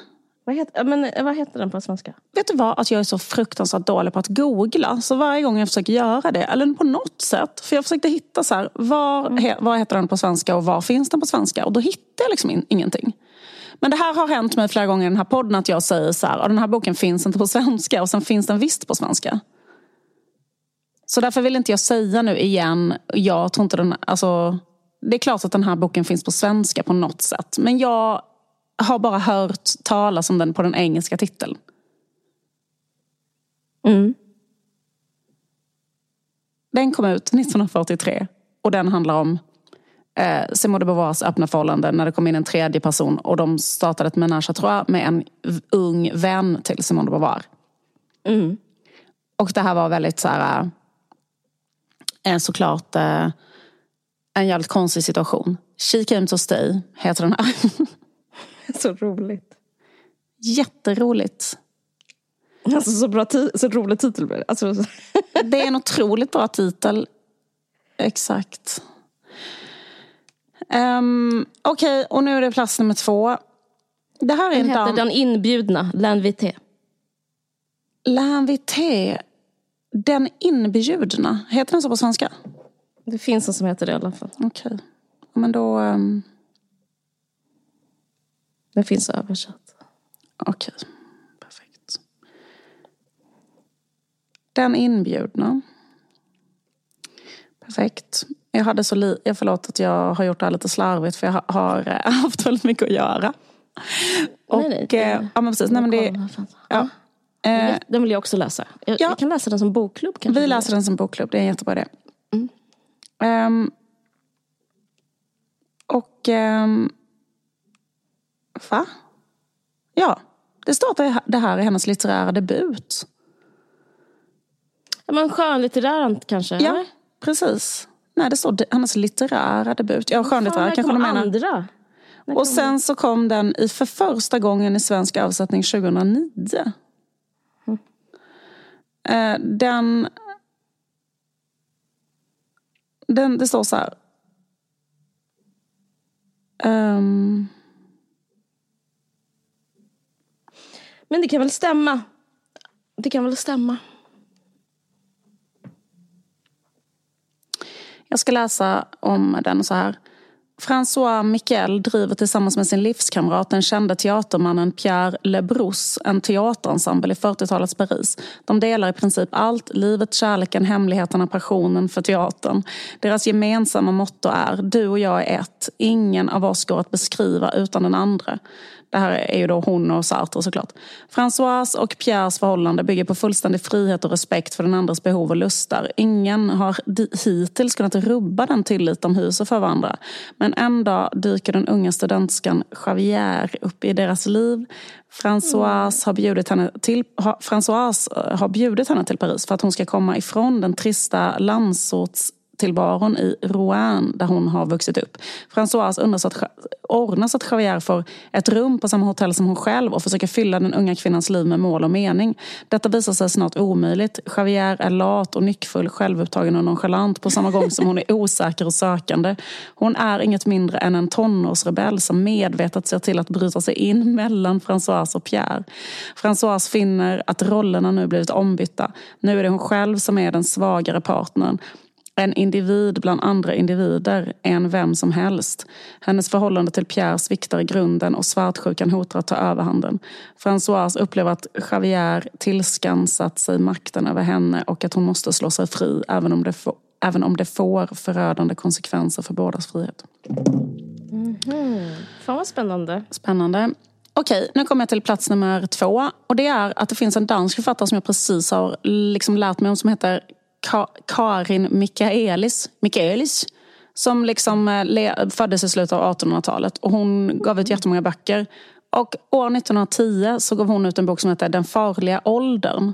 Vad heter, men, vad heter den på svenska? Vet du vad? Att jag är så fruktansvärt dålig på att googla. Så varje gång jag försöker göra det, eller på något sätt. För jag försökte hitta så här, var, he, vad heter den på svenska och var finns den på svenska? Och då hittar jag liksom in, ingenting. Men det här har hänt mig flera gånger i den här podden att jag säger så här, "Ja, den här boken finns inte på svenska och sen finns den visst på svenska. Så därför vill inte jag säga nu igen, jag tror inte den, alltså, det är klart att den här boken finns på svenska på något sätt. Men jag har bara hört talas om den på den engelska titeln. Mm. Den kom ut 1943 och den handlar om eh, Simone de Beauvoirs öppna förhållande när det kom in en tredje person och de startade ett menage à trois med en ung vän till Simone de Beauvoir. Mm. Och det här var väldigt så här, eh, såklart eh, en jävligt konstig situation. She came to stay heter den här. Så roligt. Jätteroligt. Alltså så, bra så rolig titel det. Alltså, så- Det är en otroligt bra titel. Exakt. Um, Okej, okay, och nu är det plats nummer två. Det här är Den en heter. Den inbjudna, L'invité. L'invité. Den inbjudna. Heter den så på svenska? Det finns en som heter det i alla fall. Okej. Okay. Men då... Um... Den finns översatt. Okej. Okay. Perfekt. Den inbjudna. Perfekt. Jag hade så li- jag förlåt att jag har gjort det här lite slarvigt för jag har eh, haft väldigt mycket att göra. Och, nej, nej, eh, ja men precis. Nej, men det, ja. Eh, den vill jag också läsa. Jag, ja. jag, kan läsa den som bokklubb. Kanske. Vi läser den som bokklubb, det är en jättebra idé. Mm. Um, och... Um, va? Ja, det står att det här är hennes litterära debut. Ja, men skönlitterärt kanske? Ja, eller? precis. Nej, det står hennes litterära debut. Ja, skönlitterär kanske de menar. andra? Och sen så kom den i för första gången i svensk översättning 2009. Mm. Den... Den, det står så här. Um, Men det kan väl stämma? Det kan väl stämma? Jag ska läsa om den så här. François Miquel driver tillsammans med sin livskamrat den kände teatermannen Pierre Lebrousse en teaterensemble i 40-talets Paris. De delar i princip allt, livet, kärleken, hemligheterna, passionen för teatern. Deras gemensamma motto är du och jag är ett, ingen av oss går att beskriva utan den andra. Det här är ju då hon och Sartre såklart. François och Pierres förhållande bygger på fullständig frihet och respekt för den andres behov och lustar. Ingen har hittills kunnat rubba den tillit de hyser för varandra. Men en dag dyker den unga studentskan Javier upp i deras liv. Françoise har, bjudit henne till, Françoise eh, har bjudit henne till Paris för att hon ska komma ifrån den trista landsorts tillvaron i Rouen där hon har vuxit upp. Françoise undrar att, ordnar så att Javier får ett rum på samma hotell som hon själv och försöker fylla den unga kvinnans liv med mål och mening. Detta visar sig snart omöjligt. Javier är lat och nyckfull, självupptagen och nonchalant på samma gång som hon är osäker och sökande. Hon är inget mindre än en tonårsrebell som medvetet ser till att bryta sig in mellan Françoise och Pierre. Françoise finner att rollerna nu blivit ombytta. Nu är det hon själv som är den svagare partnern en individ bland andra individer än vem som helst. Hennes förhållande till Pierre sviktar i grunden och svartsjukan hotar att ta överhanden. Françoise upplever att Javier tillskansat sig makten över henne och att hon måste slå sig fri även om det får, även om det får förödande konsekvenser för bådas frihet. Mm -hmm. Fan vad spännande. Spännande. Okej, nu kommer jag till plats nummer två. Och det är att det finns en dansk författare som jag precis har liksom lärt mig om som heter Ka Karin Mikaelis, Mikaelis som liksom eh, föddes i slutet av 1800-talet. Och hon gav ut jättemånga böcker. Och år 1910 så gav hon ut en bok som heter Den farliga åldern.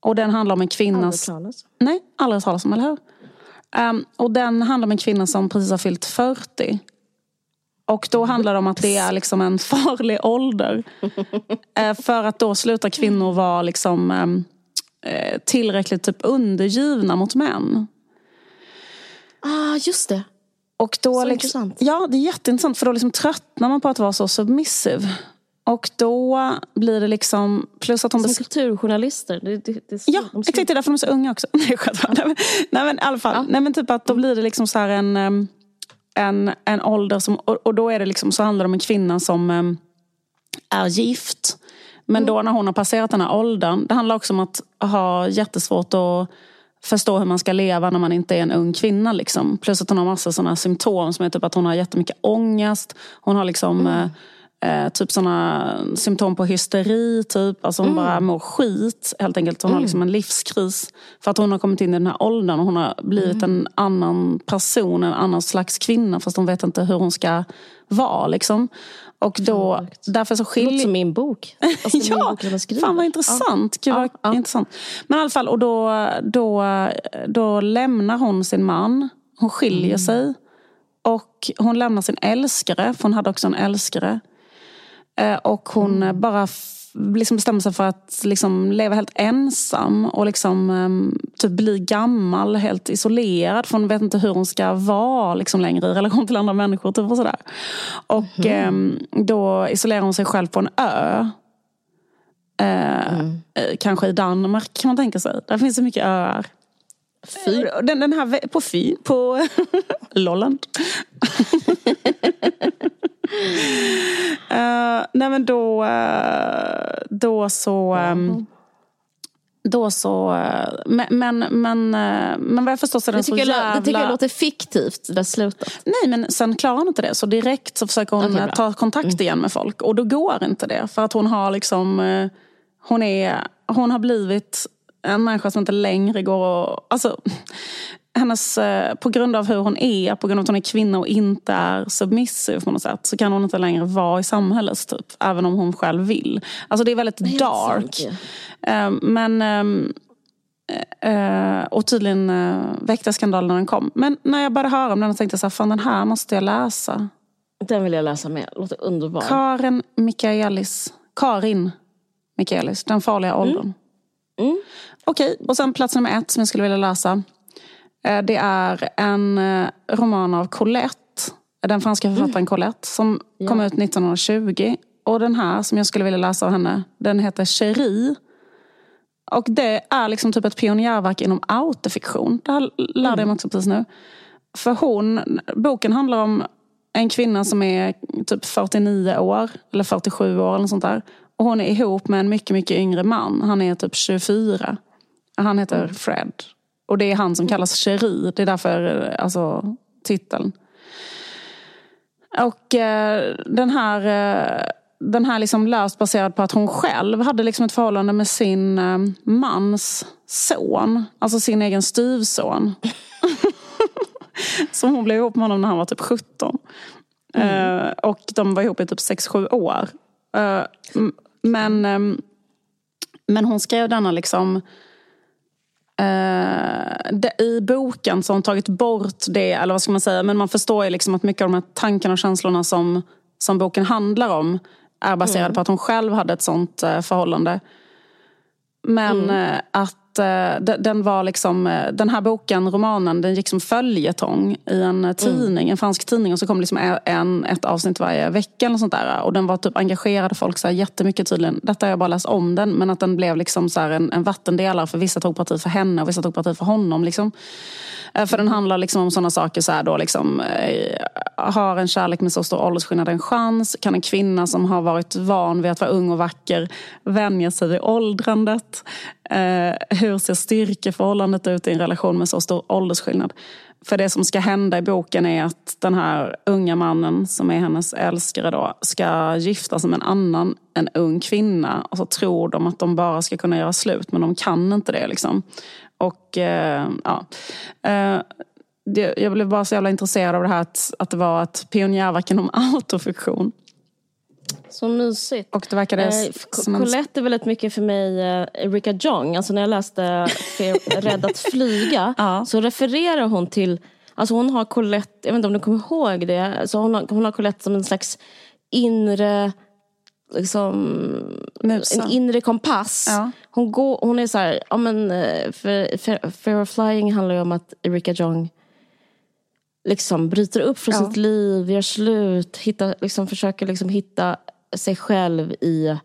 Och den handlar om en kvinnas... Aldrig talas Nej, aldrig talas om, eller hur? Um, och den handlar om en kvinna som precis har fyllt 40. Och då handlar det om att det är liksom en farlig ålder. uh, för att då slutar kvinnor vara liksom... Um, Eh, tillräckligt typ undergivna mot män. Ah, just det. Och då så liksom, intressant. Ja, det är jätteintressant för då liksom tröttnar man på att vara så submissive. Och då blir det liksom... Plus att hon Som kulturjournalister. Det, det, det, ja, de exakt. Det är därför de är så unga också. Nej, nej, men, nej men i alla fall. Ja. Nej, men typ att då blir det liksom så här en, en, en ålder som... Och, och då är det liksom, så handlar det om en kvinna som är gift. Men då när hon har passerat den här åldern, det handlar också om att ha jättesvårt att förstå hur man ska leva när man inte är en ung kvinna. Liksom. Plus att hon har massa sådana symptom som är typ att hon har jättemycket ångest. Hon har liksom mm. Eh, typ sådana symptom på hysteri. Typ. Alltså hon mm. bara mår skit helt enkelt. Hon mm. har liksom en livskris. För att hon har kommit in i den här åldern och hon har blivit mm. en annan person, en annan slags kvinna. Fast hon vet inte hur hon ska vara. Liksom. Och då, därför så skiljer... Det låter som min bok. Alltså ja, min bok fan vad intressant. Ja. Gud, ja, intressant. Men i alla fall, och då, då, då lämnar hon sin man. Hon skiljer mm. sig. Och hon lämnar sin älskare, för hon hade också en älskare. Eh, och hon mm. bara liksom bestämmer sig för att liksom leva helt ensam och liksom, um, typ bli gammal, helt isolerad. För hon vet inte hur hon ska vara liksom, längre i relation till andra människor. Typ, och sådär. Och mm. um, då isolerar hon sig själv på en ö. Uh, mm. Kanske i Danmark kan man tänka sig. Där finns så mycket öar. Fy. Den, den här på Fy, på Lolland. uh, nej men då, uh, då så... Um, då så, uh, men, men, men, men vad jag förstår så är den så jävla... Det tycker jag låter fiktivt, det slutet. Nej, men sen klarar hon inte det. Så direkt så försöker hon okay, ta kontakt mm. igen med folk. Och då går inte det. För att hon har liksom... Hon, är, hon har blivit en människa som inte längre går att... Alltså, hennes, eh, på grund av hur hon är, på grund av att hon är kvinna och inte är submissiv på något sätt, så kan hon inte längre vara i samhället, typ, även om hon själv vill. Alltså det är väldigt det är dark. Um, men... Um, Uh, och tydligen uh, väckte skandalen när den kom. Men när jag började höra om den tänkte jag så fan den här måste jag läsa. Den vill jag läsa med. Låter underbar. Karin Mikaelis. Karin Mikaelis. Den farliga åldern. Mm. Mm. Okej, okay. och sen plats nummer ett som jag skulle vilja läsa. Eh, det är en eh, roman av Colette. Den franska författaren mm. Colette som ja. kom ut 1920. Och den här som jag skulle vilja läsa av henne, den heter Cherie. Och det är liksom typ ett pionjärverk inom autofiktion. Det här lärde jag mig mm. också precis nu. För hon, boken handlar om en kvinna som är typ 49 år, eller 47 år eller sånt där. Och hon är ihop med en mycket, mycket yngre man. Han är typ 24. Han heter mm. Fred. Och det är han som kallas Cherie. Det är därför alltså, titeln. Och eh, den här, eh, den här liksom löst baserad på att hon själv hade liksom ett förhållande med sin eh, mans son. Alltså sin egen styvson. som hon blev ihop med honom när han var typ 17. Mm. Eh, och de var ihop i typ 6-7 år. Eh, men, ehm, men hon skrev denna liksom... Uh, I boken så har hon tagit bort det, eller vad ska man säga, men man förstår ju liksom att mycket av de här tankarna och känslorna som, som boken handlar om är baserade mm. på att hon själv hade ett sånt uh, förhållande. Men mm. uh, att Eh, den var liksom, eh, den här boken, romanen, den gick som följetong i en eh, tidning, mm. en fransk tidning. Och så kom liksom en, ett avsnitt varje vecka eller sånt där. Och den var typ engagerade folk så här jättemycket tydligen. Detta har jag bara läst om den. Men att den blev liksom så en, en vattendelare för vissa tog parti för henne och vissa tog parti för honom. Liksom. För den handlar liksom om sådana saker så här då liksom, har en kärlek med så stor åldersskillnad en chans? Kan en kvinna som har varit van vid att vara ung och vacker vänja sig vid åldrandet? Eh, hur ser styrkeförhållandet ut i en relation med så stor åldersskillnad? För det som ska hända i boken är att den här unga mannen som är hennes älskare då ska gifta sig med en annan, en ung kvinna. Och så tror de att de bara ska kunna göra slut men de kan inte det. Liksom. Och eh, ja... Eh, det, jag blev bara så jävla intresserad av det här att, att det var ett pionjärverk inom autofiktion. Så mysigt. Och det verkade eh. Colette är väldigt mycket för mig eh, Erika Jong. Alltså när jag läste Rädd att flyga ja. så refererar hon till Alltså hon har Colette, jag vet inte om du kommer ihåg det, så hon, har, hon har Colette som en slags inre liksom, en inre kompass. Ja. Hon, går, hon är så här, ja men eh, för, för, Fear of Flying handlar ju om att Erika Jong liksom bryter upp från ja. sitt liv, gör slut, hitta, liksom, försöker liksom hitta sig själv i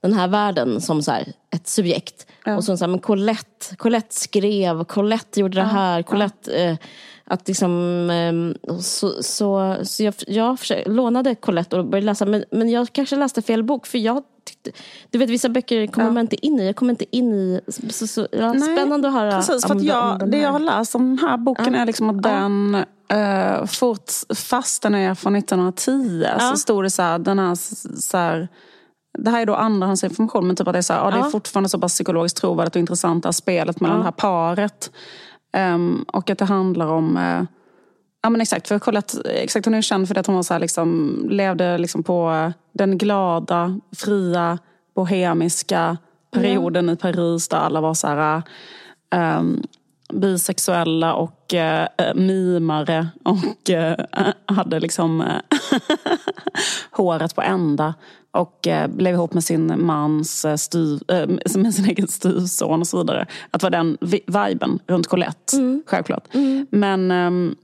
den här världen som så här, ett subjekt. Ja. Och så, så här, men Colette, Colette skrev, Colette gjorde det här, Colette... Eh, att liksom, eh, så, så, så jag, jag försökte, lånade Colette och började läsa, men, men jag kanske läste fel bok för jag tyckte, du vet vissa böcker kommer ja. man inte in i, jag kommer inte in i, så, så, ja, Nej, spännande att höra precis, för att jag, Det jag har läst om den här boken ja. är liksom att den uh, fort, fast den är från 1910 ja. så stod det så här, den här, så här det här är då andrahandsinformation men typ att det är, så här, ja. det är fortfarande så pass psykologiskt trovärdigt och intressant det här spelet mellan ja. det här paret. Um, och att det handlar om uh, Ja men exakt, för Colette, exakt, hon är känd för att hon var så här, liksom, levde liksom på den glada, fria, bohemiska perioden mm. i Paris där alla var så här, um, bisexuella och uh, mimare och uh, hade liksom håret på ända och eh, blev ihop med sin mans eh, styv, eh, med sin egen styvson och så vidare. Att det var den vi- viben runt Colette, Mm. självklart. Men, ehm,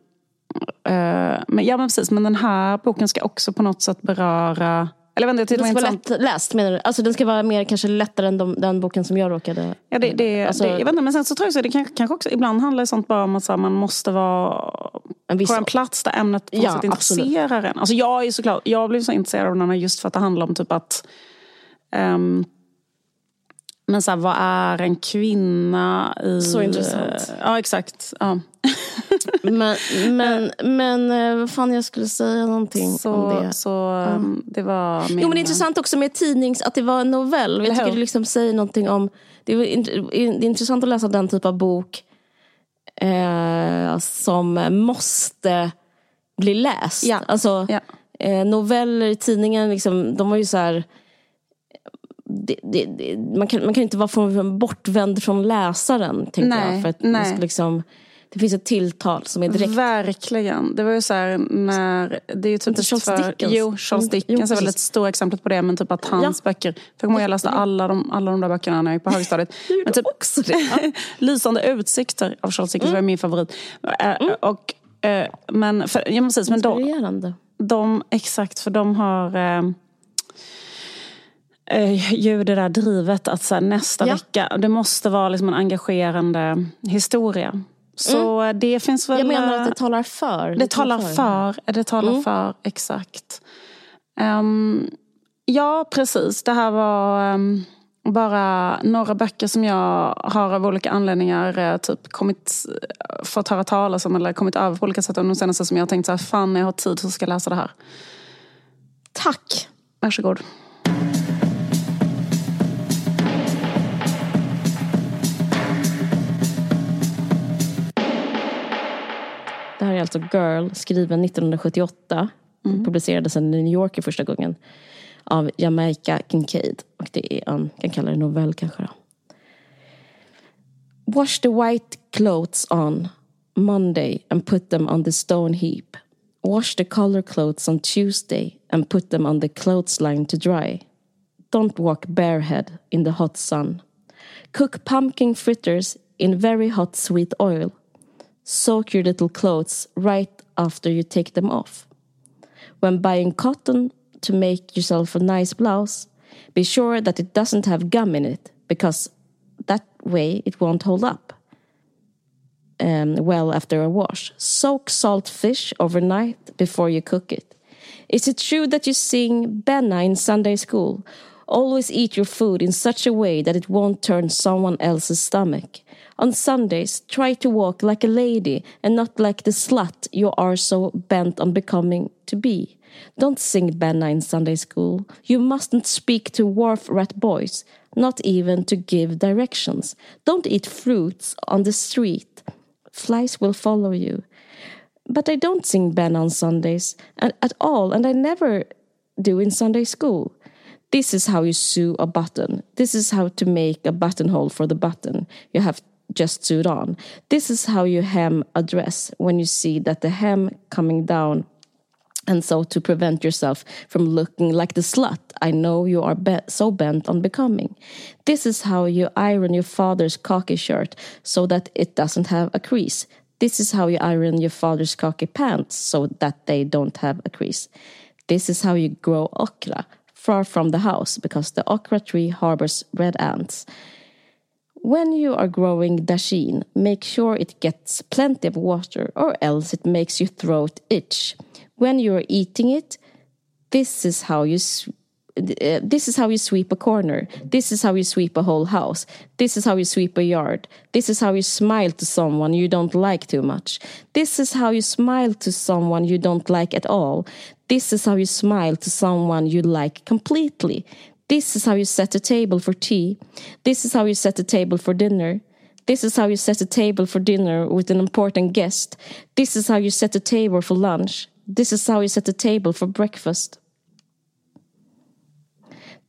eh, men, ja, men precis, men den här boken ska också på något sätt beröra eller inte, jag Den ska var vara intressant. lätt läst menar du? Alltså den ska vara mer kanske lättare än de, den boken som jag råkade... Ja, det, det, Alltså- det, jag vet inte, men sen så tror jag så, det kanske, kanske också, ibland handlar det sånt bara om att så här, man måste vara En viss- på en plats där ämnet på Ja, sätt intresserar en. Alltså jag är såklart, jag blev så intresserad av den här just för att det handlar om typ att ehm, men så här, vad är en kvinna i... Så intressant. Ja, exakt. Ja. Men, men, men eh, vad fan jag skulle säga någonting om Så, det. så ehm, det var min... Jo men det är intressant också med tidnings, att det var en novell. Jag tycker det liksom säger någonting om, det är, det är intressant att läsa den typ av bok eh, som måste bli läst. Ja. Alltså, Ja. eh, noveller i tidningen, liksom, de var ju så här det, det, det, man, kan, man kan inte vara från, bortvänd från läsaren, tänker Nej, jag. För att man nej. ska liksom, det finns ett tilltal som är direkt Verkligen. Det var ju så här när... Det är ju typiskt Charles för... Dickens. Jo, Charles Mm, Dickens jo, är väl ett stort exempel på det. Men typ att hans Ja. böcker... För jag läste alla de, alla de där böckerna när jag gick på högstadiet. Men typ, också det. Ja. Mm. Lysande utsikter av Charles Dickens var min favorit. Eh, Och, eh, men, för, ja, precis, men de, de, exakt, för de har eh, eh, ju det där drivet att så här, nästa Ja. vecka, det måste vara liksom en engagerande historia. Så eh, det finns väl... Jag menar eh, att det talar för. det talar för, det talar Mm. för, exakt. Ehm, ja, precis. Det här var ehm, bara några böcker som jag har av olika anledningar eh, typ kommit, eh, fått höra talas om eller kommit över på olika sätt. De senaste som jag har tänkt så här, fan när jag har tid så ska jag läsa det här. Tack. Varsågod. Det här är alltså Girl, skriven 1978. Publicerades i New Yorker första gången. Av Jamaica Kincaid. Och det är en, kan kalla det novell kanske då. Wash the white clothes on Monday and put them on the stone heap. Wash the color clothes on Tuesday and put them on the clothesline to dry. Don't walk barehead in the hot sun. Cook pumpkin fritters in very hot sweet oil. Soak your little clothes right after you take them off. When buying cotton to make yourself a nice blouse, be sure that it doesn't have gum in it because that way it won't hold up um, well after a wash. Soak salt fish overnight before you cook it. Is it true that you sing Benna in Sunday school? Always eat your food in such a way that it won't turn someone else's stomach. On Sundays, try to walk like a lady and not like the slut you are so bent on becoming to be. Don't sing Benna in Sunday school. You mustn't speak to wharf rat boys, not even to give directions. Don't eat fruits on the street. Flies will follow you. But I don't sing Ben on Sundays at, at all, and I never do in Sunday school. This is how you sew a button. This is how to make a buttonhole for the button you have just sewed on. This is how you hem a dress when you see that the hem coming down and so to prevent yourself from looking like the slut I know you are be- so bent on becoming. This is how you iron your father's khaki shirt so that it doesn't have a crease. This is how you iron your father's khaki pants so that they don't have a crease. This is how you grow okra far from the house because the okra tree harbors red ants. When you are growing dasheen, make sure it gets plenty of water or else it makes your throat itch. When you are eating it, this is how you uh, this is how you sweep a corner. This is how you sweep a whole house. This is how you sweep a yard. This is how you smile to someone you don't like too much. This is how you smile to someone you don't like at all. This is how you smile to someone you like completely. This is how you set a table for tea. This is how you set a table for dinner. This is how you set a table for dinner with an important guest. This is how you set a table for lunch. This is how you set a table for breakfast.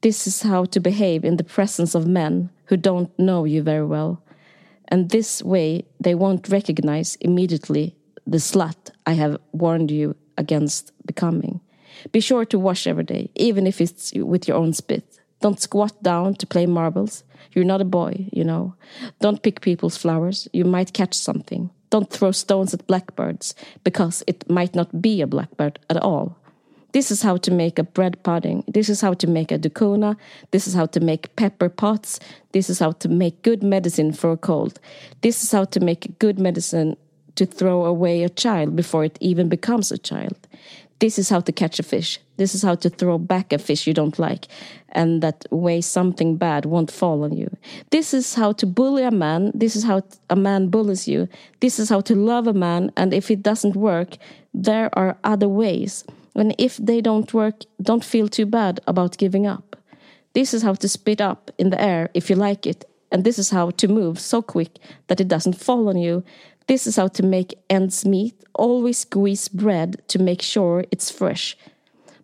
This is how to behave in the presence of men who don't know you very well. And this way they won't recognize immediately the slut I have warned you against becoming. Be sure to wash every day, even if it's with your own spit. Don't squat down to play marbles. You're not a boy, you know. Don't pick people's flowers. You might catch something. Don't throw stones at blackbirds, because it might not be a blackbird at all. This is how to make a bread pudding. This is how to make a ducona. This is how to make pepper pots. This is how to make good medicine for a cold. This is how to make good medicine to throw away a child before it even becomes a child. This is how to catch a fish. This is how to throw back a fish you don't like, and that way something bad won't fall on you. This is how to bully a man. This is how a man bullies you. This is how to love a man, and if it doesn't work, there are other ways. And if they don't work, don't feel too bad about giving up. This is how to spit up in the air if you like it, and this is how to move so quick that it doesn't fall on you. This is how to make ends meet. Always squeeze bread to make sure it's fresh.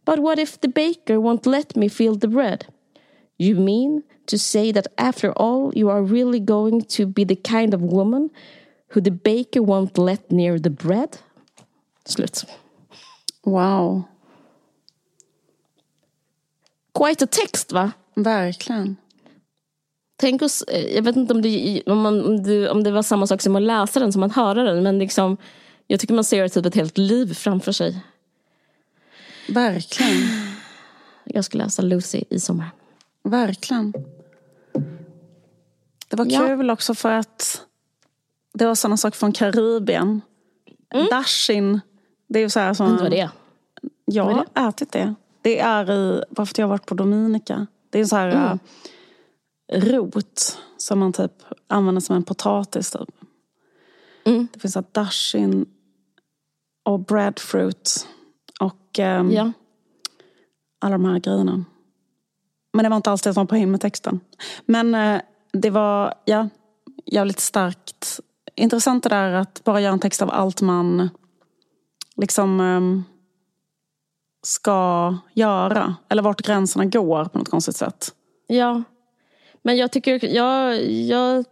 But what if the baker won't let me feel the bread? You mean to say that after all, you are really going to be the kind of woman who the baker won't let near the bread? Slut. Wow. Quite a text, va? Verkligen. Tänk oss, eh, jag vet inte om det, om, man, om, det, om det var samma sak som att läsa den som att höra den, men liksom, jag tycker man ser typ ett helt liv framför sig. Verkligen. Jag ska läsa Lucy i sommar. Verkligen. Det var Ja. kul också för att det var sådana saker från Karibien. Dashin. Det är ju så här som... Vad det. Jag har ätit det. Det är i, bara för att jag har varit på Dominica. Det är så här Mm. Rot som man typ använder som en potatis. Typ. Mm. Det finns dashin och breadfruit och ehm, Ja. alla de här grejerna. Men det var inte alls det som var poängen med texten. Men eh, det var, ja, jävligt starkt. Intressant det där att bara göra en text av allt man liksom ehm, ska göra. Eller vart gränserna går på något konstigt sätt. Ja. Men jag tycker, jag, jag,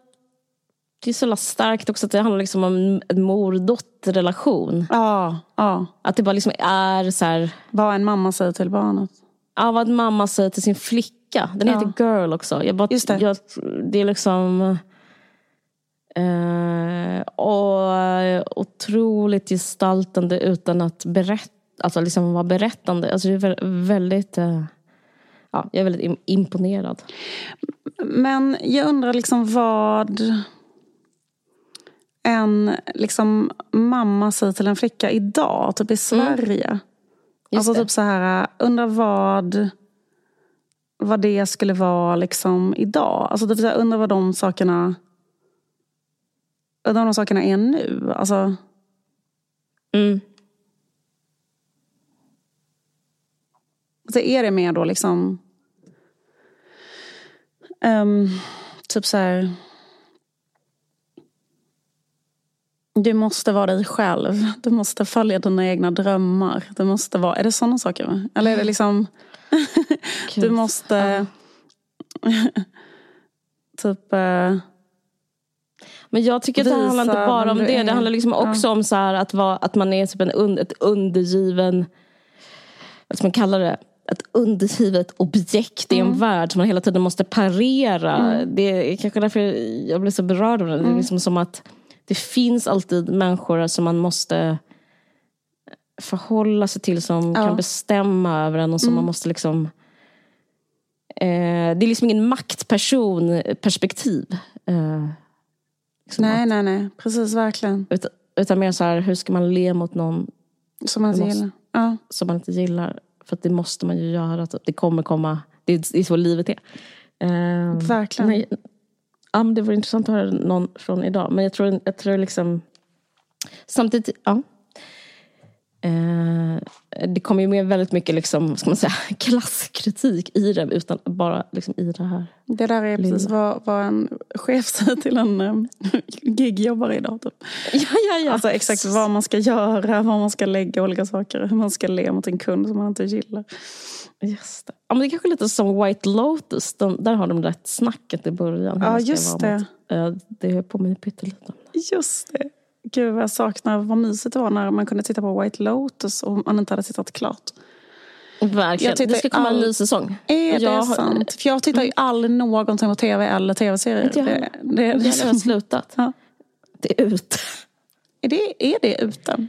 det är så starkt också att det handlar liksom om en mor-dotter-relation. Ja, ja. Att det bara liksom är så här, Vad en mamma säger till barnet. ja, vad en mamma säger till sin flicka. Den Ja. heter Girl också. Jag bara, Just det. Jag, det är liksom... Eh, och otroligt gestaltande utan att berätta, alltså liksom vara berättande. Alltså det är vä- väldigt... Eh, ja, jag är väldigt im- imponerad. Men jag undrar liksom vad en liksom, mamma säger till en flicka idag, typ i Sverige. Just alltså det. typ så här, undrar vad, vad det skulle vara liksom idag. Alltså typ så här, undrar vad de sakerna undrar vad de sakerna är nu. Alltså, Mm. så är det mer då liksom ehm, typ så här Du måste vara dig själv. Du måste följa dina egna drömmar. Du måste vara, är det sådana saker? Eller är det liksom... du måste... typ... eh, Men jag tycker att det handlar inte bara om det. Det handlar liksom också om så att, vara, att man är typ en un, ett undergiven, vad ska man kalla det? Ett undergivet objekt i en Mm. värld som man hela tiden måste parera. Det är kanske därför jag blir så berörd av det. Mm. Det är liksom som att det finns alltid människor som man måste förhålla sig till som Ja. Mm. kan bestämma över en och som man måste liksom eh, Det är liksom ingen maktperson perspektiv. Eh, liksom nej, nej, nej. Precis, verkligen. utan, utan mer så här, hur ska man le mot någon Som man måste- gillar. Ja. som man inte gillar? För att det måste man ju göra. typ. Det kommer komma. Det är, så livet är. Eh, Verkligen. nej, ja, men det vore intressant att höra någon från idag. Men jag tror, jag tror liksom... Samtidigt, ja. Eh, det kommer ju med väldigt mycket liksom, ska man säga, klasskritik i det. Utan bara liksom i det här. Det där är precis vad, vad en chef säger till en um, gigjobbare idag. Typ. Ja, ja, ja. Alltså exakt vad man ska göra, var man ska lägga olika saker. Hur man ska le mot en kund som man inte gillar. Just det. Ja, men det är kanske lite som White Lotus. De, där har de rätt snacket i början. Ja, just det. mot- eh, det påminner pyttelite om det. Just det. Gud vad jag saknar vad mysigt det var när man kunde titta på White Lotus och man inte hade tittat klart. Verkligen. Jag Det ska komma en all- ny säsong. Är Jag det sant? För jag tittar ju aldrig någonting på tv eller tv-serier. Det, heller. det, det, Jag har slutat. Ja. Det är ut. är, det, är det ute?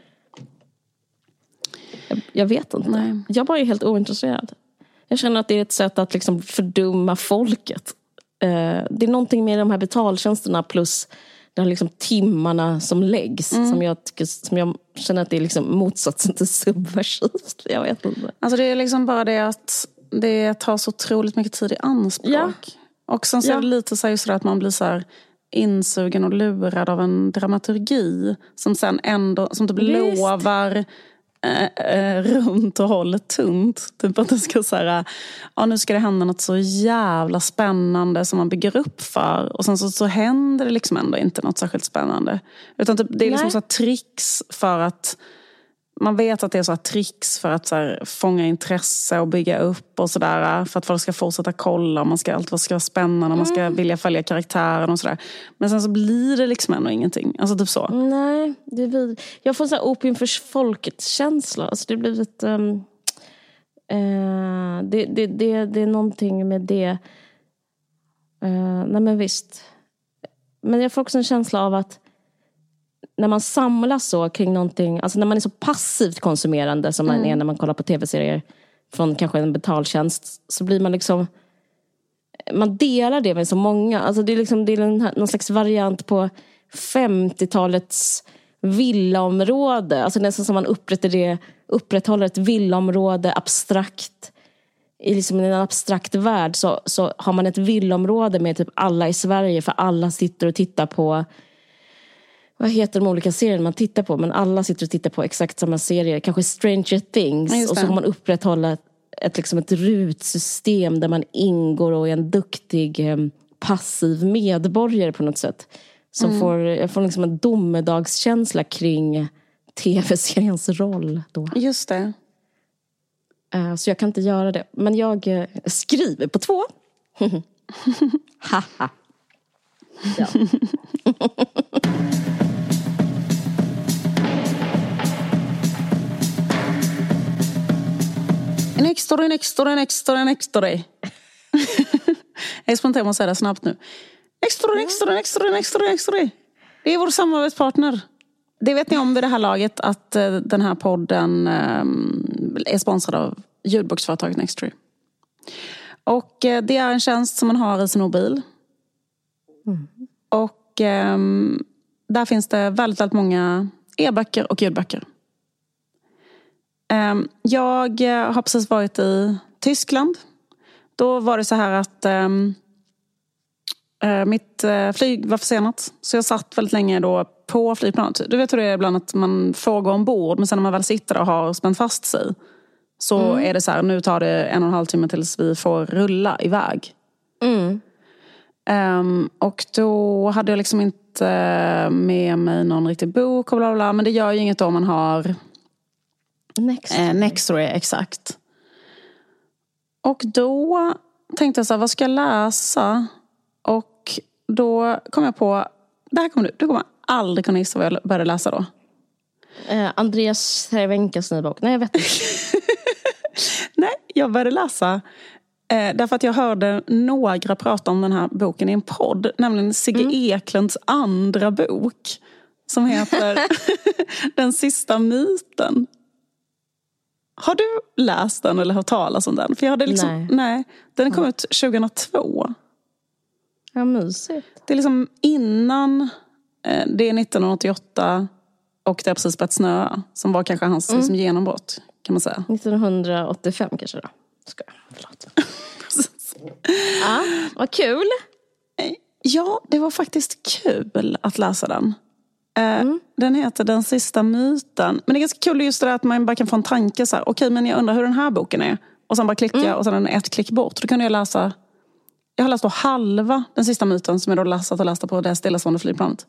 Jag, jag vet inte. Nej. Jag bara är helt ointresserad. Jag känner att det är ett sätt att liksom fördumma folket. Eh, det är någonting med de här betaltjänsterna plus de här liksom timmarna som läggs. Mm. Som, jag tycker, som jag känner att det är liksom motsatsen till subversivt. Jag vet inte. Alltså det är liksom bara det att det tar så otroligt mycket tid i anspråk. Ja. Och sen så Ja. är det lite så det att man blir så här insugen och lurad av en dramaturgi som sen ändå, som typ Visst. lovar eh, eh, runt och håller tunt. Typ att det ska så här, ja nu ska det hända något så jävla spännande som man bygger upp för. Och sen så, så händer det liksom ändå inte något särskilt spännande. Utan typ, det är liksom Nej. så tricks för att man vet att det är så tricks för att så här, fånga intresse och bygga upp och sådär. För att folk ska fortsätta kolla man ska, allt ska vara spännande man ska vilja följa karaktären och sådär. Men sen så blir det liksom ändå ingenting. Alltså typ så. Nej, det vid... jag får så här opium för folket-känsla. Alltså det har blivit... ehm, eh, det, det, det, det är någonting med det. Uh, nej men visst. Men jag får också en känsla av att när man samlas så kring någonting, alltså när man är så passivt konsumerande som man är när man kollar på tv-serier från kanske en betaltjänst, så blir man liksom man delar det med så många. Alltså det är, liksom, det är här- någon slags variant på 50-talets villaområde. Alltså nästan som man upprättar det, upprätthåller ett villaområde abstrakt. I liksom en abstrakt värld så, så har man ett villaområde med typ alla i Sverige för alla sitter och tittar på vad heter de olika serierna man tittar på? Men alla sitter och tittar på exakt samma serie. Kanske Stranger Things. Ja, och så har man upprätthållit ett, liksom ett rutsystem där man ingår och är en duktig eh, passiv medborgare på något sätt. Som Mm. får, jag får liksom en domedagskänsla kring tv-seriens roll då. Just det. Eh, så jag kan inte göra det. Men jag eh, skriver på två. Haha. ja. Next story, next story, next story, next story. jag är spontan att säga det snabbt nu. Next story, next story, next story, next story, next story. Det är vår samarbetspartner. Det vet ni om vid det här laget att eh, den här podden eh, är sponsrad av ljudboksföretaget Nextory. Och eh, det är en tjänst som man har i sin mobil. Och ehm, där finns det väldigt, väldigt många e-böcker och ljudböcker. Ehm, Jag eh, har precis varit i Tyskland. Då var det så här att ehm, eh, mitt eh, flyg var försenat. Så jag satt väldigt länge då på flygplanet. Du vet hur det är ibland att man får gå ombord men sen när man väl sitter och har spänt fast sig så är det så här, nu tar det en och en halv timme tills vi får rulla iväg. Mm. Ehm, och då hade jag liksom inte med mig någon riktig bok och bla, bla. Men det gör ju inget om man har Next. Eh, Nextory, exakt. Och då tänkte jag så här, vad ska jag läsa? Och då kom jag på, det här kommer du, du kommer aldrig kunna gissa vad jag började läsa då. Eh, Andreas Cervenkas nya bok. Nej, jag vet inte. Nej, jag började läsa eh, därför att jag hörde några prata om den här boken i en podd. Nämligen Sigge Eklunds andra bok. Som heter Den sista myten. Har du läst den eller hört talas om den? För jag hade liksom, Nej. nej. Den kom ut 2002. Ja, mysigt. Det är liksom innan eh, det är 1988 och det har precis börjat snöa. Som var kanske hans liksom, genombrott kan man säga. 1985 kanske då. Ska jag. Förlåt. Ja, vad kul. Ja, det var faktiskt kul att läsa den. Eh, Den heter Den sista myten. Men det är ganska kul just det där att man bara kan få en tanke. så här, Okej, men jag undrar hur den här boken är. Och sen bara klicka och sen är den ett klick bort. Då kunde jag läsa... Jag har läst då halva Den sista myten som jag då läst och läste på det stillastående flygplanet.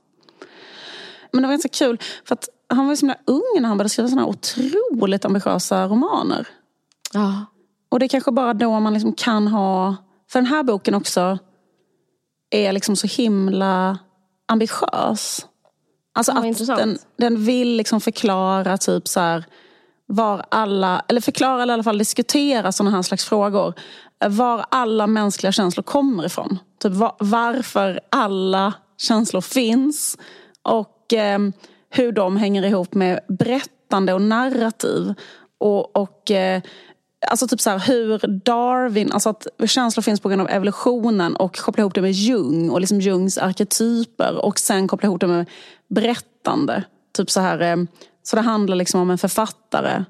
Men det var ganska kul. För att han var ju så himla ung när han började skriva här otroligt ambitiösa romaner. Ja. Och det är kanske bara då man liksom kan ha... För den här boken också är liksom så himla ambitiös. Alltså att intressant. den, den vill liksom förklara typ så här, var alla, eller förklara eller i alla fall diskutera sådana här slags frågor. Var alla mänskliga känslor kommer ifrån. Typ var, varför alla känslor finns. Och eh, hur de hänger ihop med berättande och narrativ. Och, och eh, Alltså typ så här, hur Darwin, alltså att känslor finns på grund av evolutionen och koppla ihop det med Jung och liksom Jungs arketyper och sen koppla ihop det med berättande. Typ så här, eh, så det handlar liksom om en författare.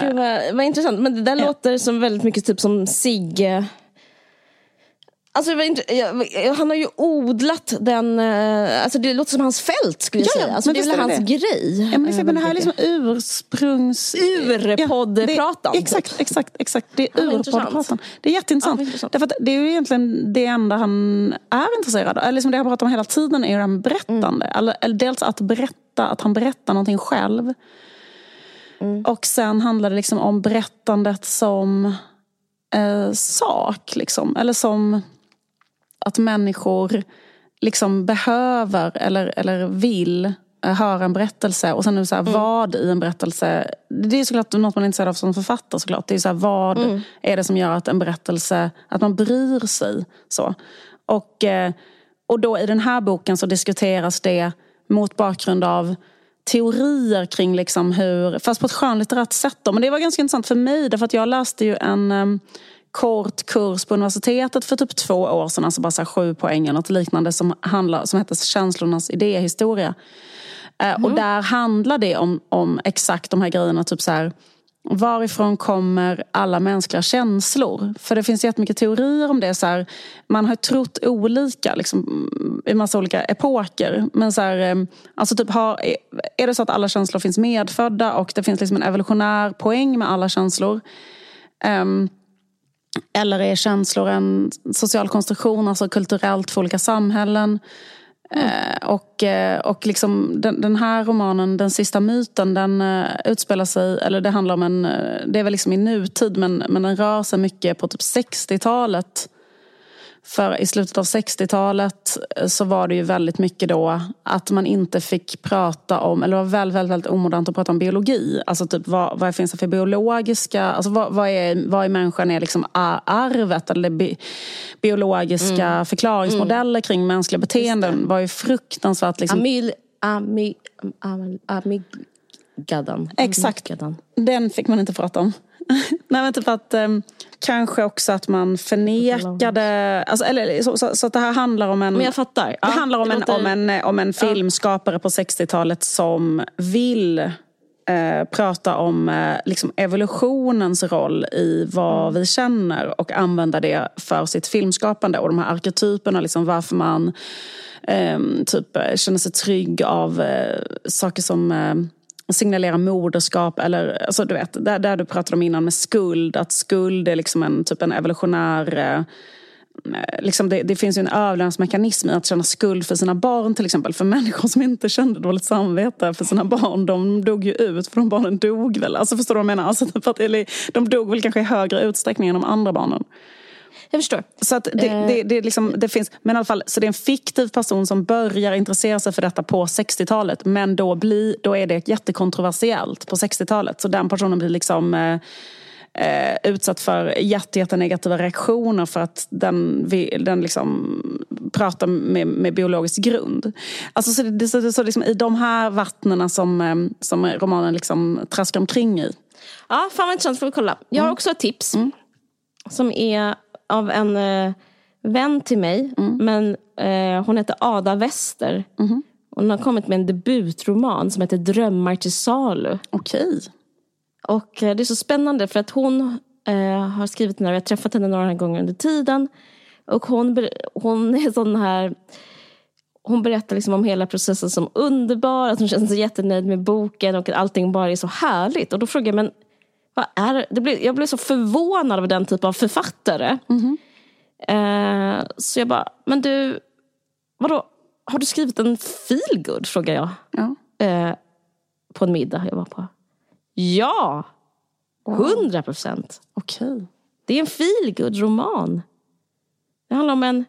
Gud vad, vad intressant, men det där Ja. låter som väldigt mycket typ som Sigge Alltså, han har ju odlat den, eh, alltså det låter som hans fält skulle jag Ja, ja, säga. Alltså, men det är väl hans det. grej. Ja, men det, eh, men det här är väldigt liksom ursprungs... Urpoddpratan, typ. Exakt, exakt, exakt. Det är Ja, urpoddpratan. Det är jätteintressant. Ja, intressant. Därför att det är ju egentligen det enda han är intresserad av. Eller liksom det han pratar om hela tiden är ju det här berättande. Mm. Eller, eller dels att berätta, att han berättar någonting själv. Mm. Och sen handlar det liksom om berättandet som eh, sak. Liksom. Eller som att människor liksom behöver eller, eller vill eh, höra en berättelse. Och sen är det så här, vad i en berättelse... Det är såklart något man är intresserad av som författare. Såklart. Det är så här, vad är det som gör att en berättelse, att man bryr sig. så. Och, eh, och då i den här boken så diskuteras det mot bakgrund av teorier kring liksom hur, fast på ett skönlitterärt sätt. Då. Men det var ganska intressant för mig därför att jag läste ju en em, kort kurs på universitetet för typ två år sedan, alltså bara så sju poäng eller något liknande som, handlar, som heter Känslornas idéhistoria. Eh, Och där handlar det om, om exakt de här grejerna, typ så här Varifrån kommer alla mänskliga känslor? För det finns jättemycket teorier om det. Så här, man har trott olika liksom, i massa olika epoker. Men så här, eh, alltså typ har, är det så att alla känslor finns medfödda och det finns liksom en evolutionär poäng med alla känslor? Ehm, eller är känslor en social konstruktion, alltså kulturellt för olika samhällen? Eh, och eh, och liksom den, den här romanen, Den sista myten, den eh, utspelar sig, eller det handlar om en, eh, det är väl liksom i nutid men, men den rör sig mycket på typ 60-talet. För i slutet av 60-talet eh, så var det ju väldigt mycket då att man inte fick prata om, eller det var väldigt, väldigt, väldigt omodernt att prata om biologi. Alltså typ vad, vad finns det för biologiska, alltså vad, vad, är, vad i människan är liksom arvet eller bi, biologiska förklaringsmodeller kring mänskliga beteenden var ju fruktansvärt liksom, Amyl, ami, am, amygdalan. Exakt. Amygdalan. Den fick man inte prata om. Nej men typ att um, kanske också att man förnekade, alltså, eller, så, så, så det här handlar om en Men jag fattar. Det Ja, handlar om, det en, låter- om, en, om en filmskapare på 60-talet som vill eh, prata om eh, liksom evolutionens roll i vad Mm. vi känner och använda det för sitt filmskapande. Och de här arketyperna, liksom varför man eh, typ, eh, känner sig trygg av eh, saker som signalera moderskap eller alltså, du vet, där, där du pratade om innan med skuld, att skuld är liksom en, typ en evolutionär eh, liksom det, det finns ju en överlevnadsmekanism i att känna skuld för sina barn till exempel. För människor som inte kände dåligt samvete för sina barn, de dog ju ut för de barnen dog väl. Alltså förstår du vad jag menar? Alltså, för att, eller, de dog väl kanske i högre utsträckning än de andra barnen. Jag förstår. Så att det, Eh. det, det, liksom, det finns, men i alla fall, så det är en fiktiv person som börjar intressera sig för detta på 60-talet. Men då, blir, då är det jättekontroversiellt på 60-talet. Så den personen blir liksom eh, eh, utsatt för jätte, reaktioner för att den, den liksom pratar med, med biologisk grund. Alltså, så det, så, så liksom, I de här vattnen som, eh, som romanen liksom traskar omkring i. Ja, fan vad intressant. Får vi kolla. Jag har Mm. också ett tips. Som är av en eh, vän till mig. Mm. Men eh, hon heter Ada Wester. Mm-hmm. Hon har kommit med en debutroman som heter Drömmar till salu. Okej. Och eh, det är så spännande för att hon eh, har skrivit den här, jag har träffat henne några gånger under tiden. Och hon, hon är sån här, hon berättar liksom om hela processen som underbar, att hon känner sig jättenöjd med boken och att allting bara är så härligt. Och då frågar jag, men vad är det? det blir, jag blev så förvånad över den typ av författare. Eh, så jag bara, men du, vadå, har du skrivit en feelgood? frågar jag Ja. eh, på en middag jag var på. Ja! Hundra procent. Okej. Det är en feelgood roman. Det handlar om en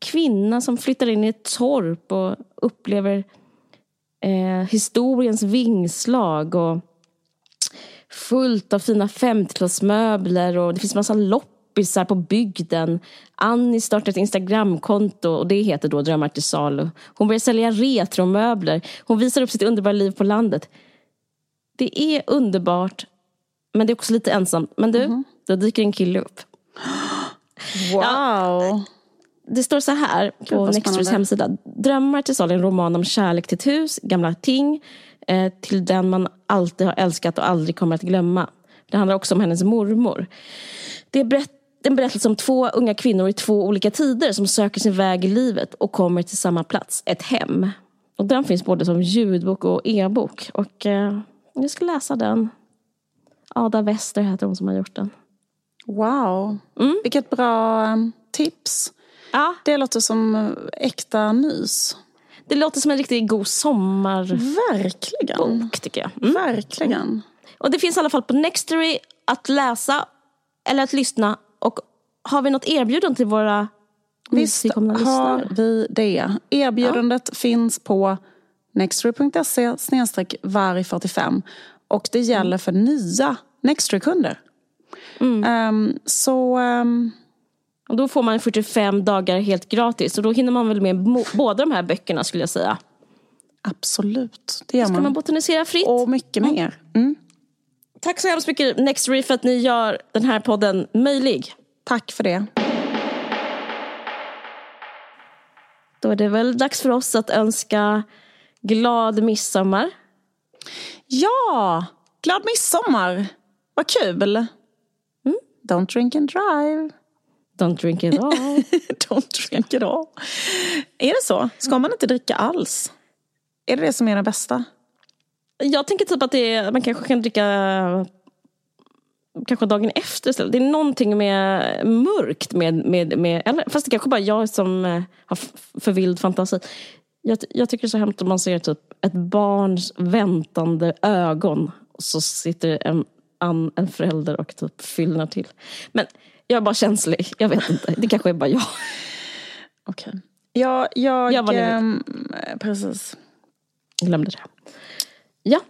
kvinna som flyttar in i ett torp och upplever eh, historiens vingslag och fullt av fina 50-talsmöbler och det finns massa loppisar på bygden. Annie startar ett Instagramkonto och det heter då Drömmar till salu. Hon börjar sälja retromöbler. Hon visar upp sitt underbara liv på landet. Det är underbart, men det är också lite ensamt. Men du, mm. då dyker en kille upp. Wow! Ja, det står så här på Nextrys hemsida. Drömmar till salu är en roman om kärlek till ett hus, gamla ting, eh, till den man alltid har älskat och aldrig kommer att glömma. Det handlar också om hennes mormor. Det är berätt en berättelse om två unga kvinnor i två olika tider som söker sin väg i livet och kommer till samma plats, ett hem. Och den finns både som ljudbok och e-bok. Och eh, jag ska läsa den. Ada Wester heter hon som har gjort den. Wow, mm. vilket bra um, tips. Ja. Det låter som uh, äkta mys. Det låter som en riktigt god sommar Verkligen. bok tycker jag. Mm. Verkligen. Mm. Och det finns i alla fall på Nextory att läsa eller att lyssna. Och har vi något erbjudande till våra Visst har vi det. Erbjudandet ja. finns på nextory.se varg45 och det gäller mm. för nya Nextory-kunder. Mm. Um, så... Um, och då får man 45 dagar helt gratis och då hinner man väl med båda de här böckerna skulle jag säga. Absolut, det gör man. Ska man botanisera fritt. Och mycket mm. mer. Mm. Tack så hemskt mycket Nextory för att ni gör den här podden möjlig. Tack för det. Då är det väl dags för oss att önska glad midsommar. Ja, glad midsommar. Vad kul. Mm. Don't drink and drive. Don't drink it all. Don't drink it all. Är det så? Ska man inte dricka alls? Är det det som är det bästa? Jag tänker typ att det är, man kanske kan dricka kanske dagen efter istället. Det är någonting med mörkt med, med, med eller, fast det kanske bara jag som eh, har för vild fantasi. Jag, jag tycker det är så hemskt om man ser typ ett barns väntande ögon och så sitter en, en, en förälder och typ fyllnar till. Men jag är bara känslig, jag vet inte. Det kanske är bara jag. Okej. Okay. Ja, jag... jag var ähm, precis. Glömde det. Ja.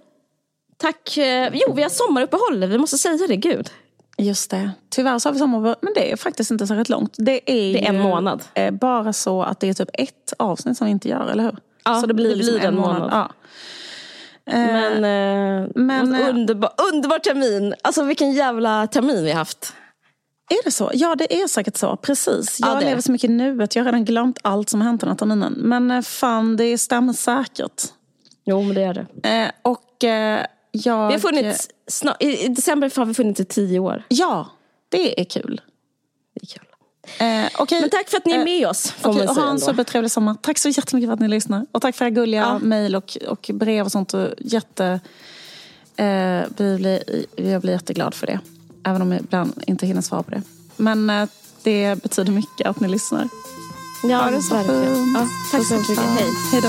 Tack. Eh, jo, vi har sommaruppehåll. Vi måste säga det, gud. Just det. Tyvärr så har vi sommaruppehåll, men det är faktiskt inte särskilt långt. Det är, det är en månad. Eh, bara så att det är typ ett avsnitt som vi inte gör, eller hur? Ja, så det blir, det liksom blir en månad. månad. Ja. Men, eh, men underbar, underbar termin. Alltså vilken jävla termin vi har haft. Är det så? Ja, det är säkert så. Precis. Jag ja, lever så mycket i nuet. Jag har redan glömt allt som har hänt den här terminen. Men eh, fan, det stämmer säkert. Jo, men det är det. Eh, och eh, jag... Vi har funnits, snart, i, december har vi funnits i tio år. Ja, det är kul. Det är kul. Eh, okay. Men tack för att ni är med oss. Får okay, och ha en supertrevlig sommar. Tack så jättemycket för att ni lyssnar. Och tack för era gulliga ja. mejl och, och brev och sånt. Och jätte, eh, vi blir, jag blir jätteglad för det. Även om jag ibland inte hinner svara på det. Men eh, det betyder mycket att ni lyssnar. Ja, ha det så verkligen. Ja, tack så mycket. Hej. Hej då.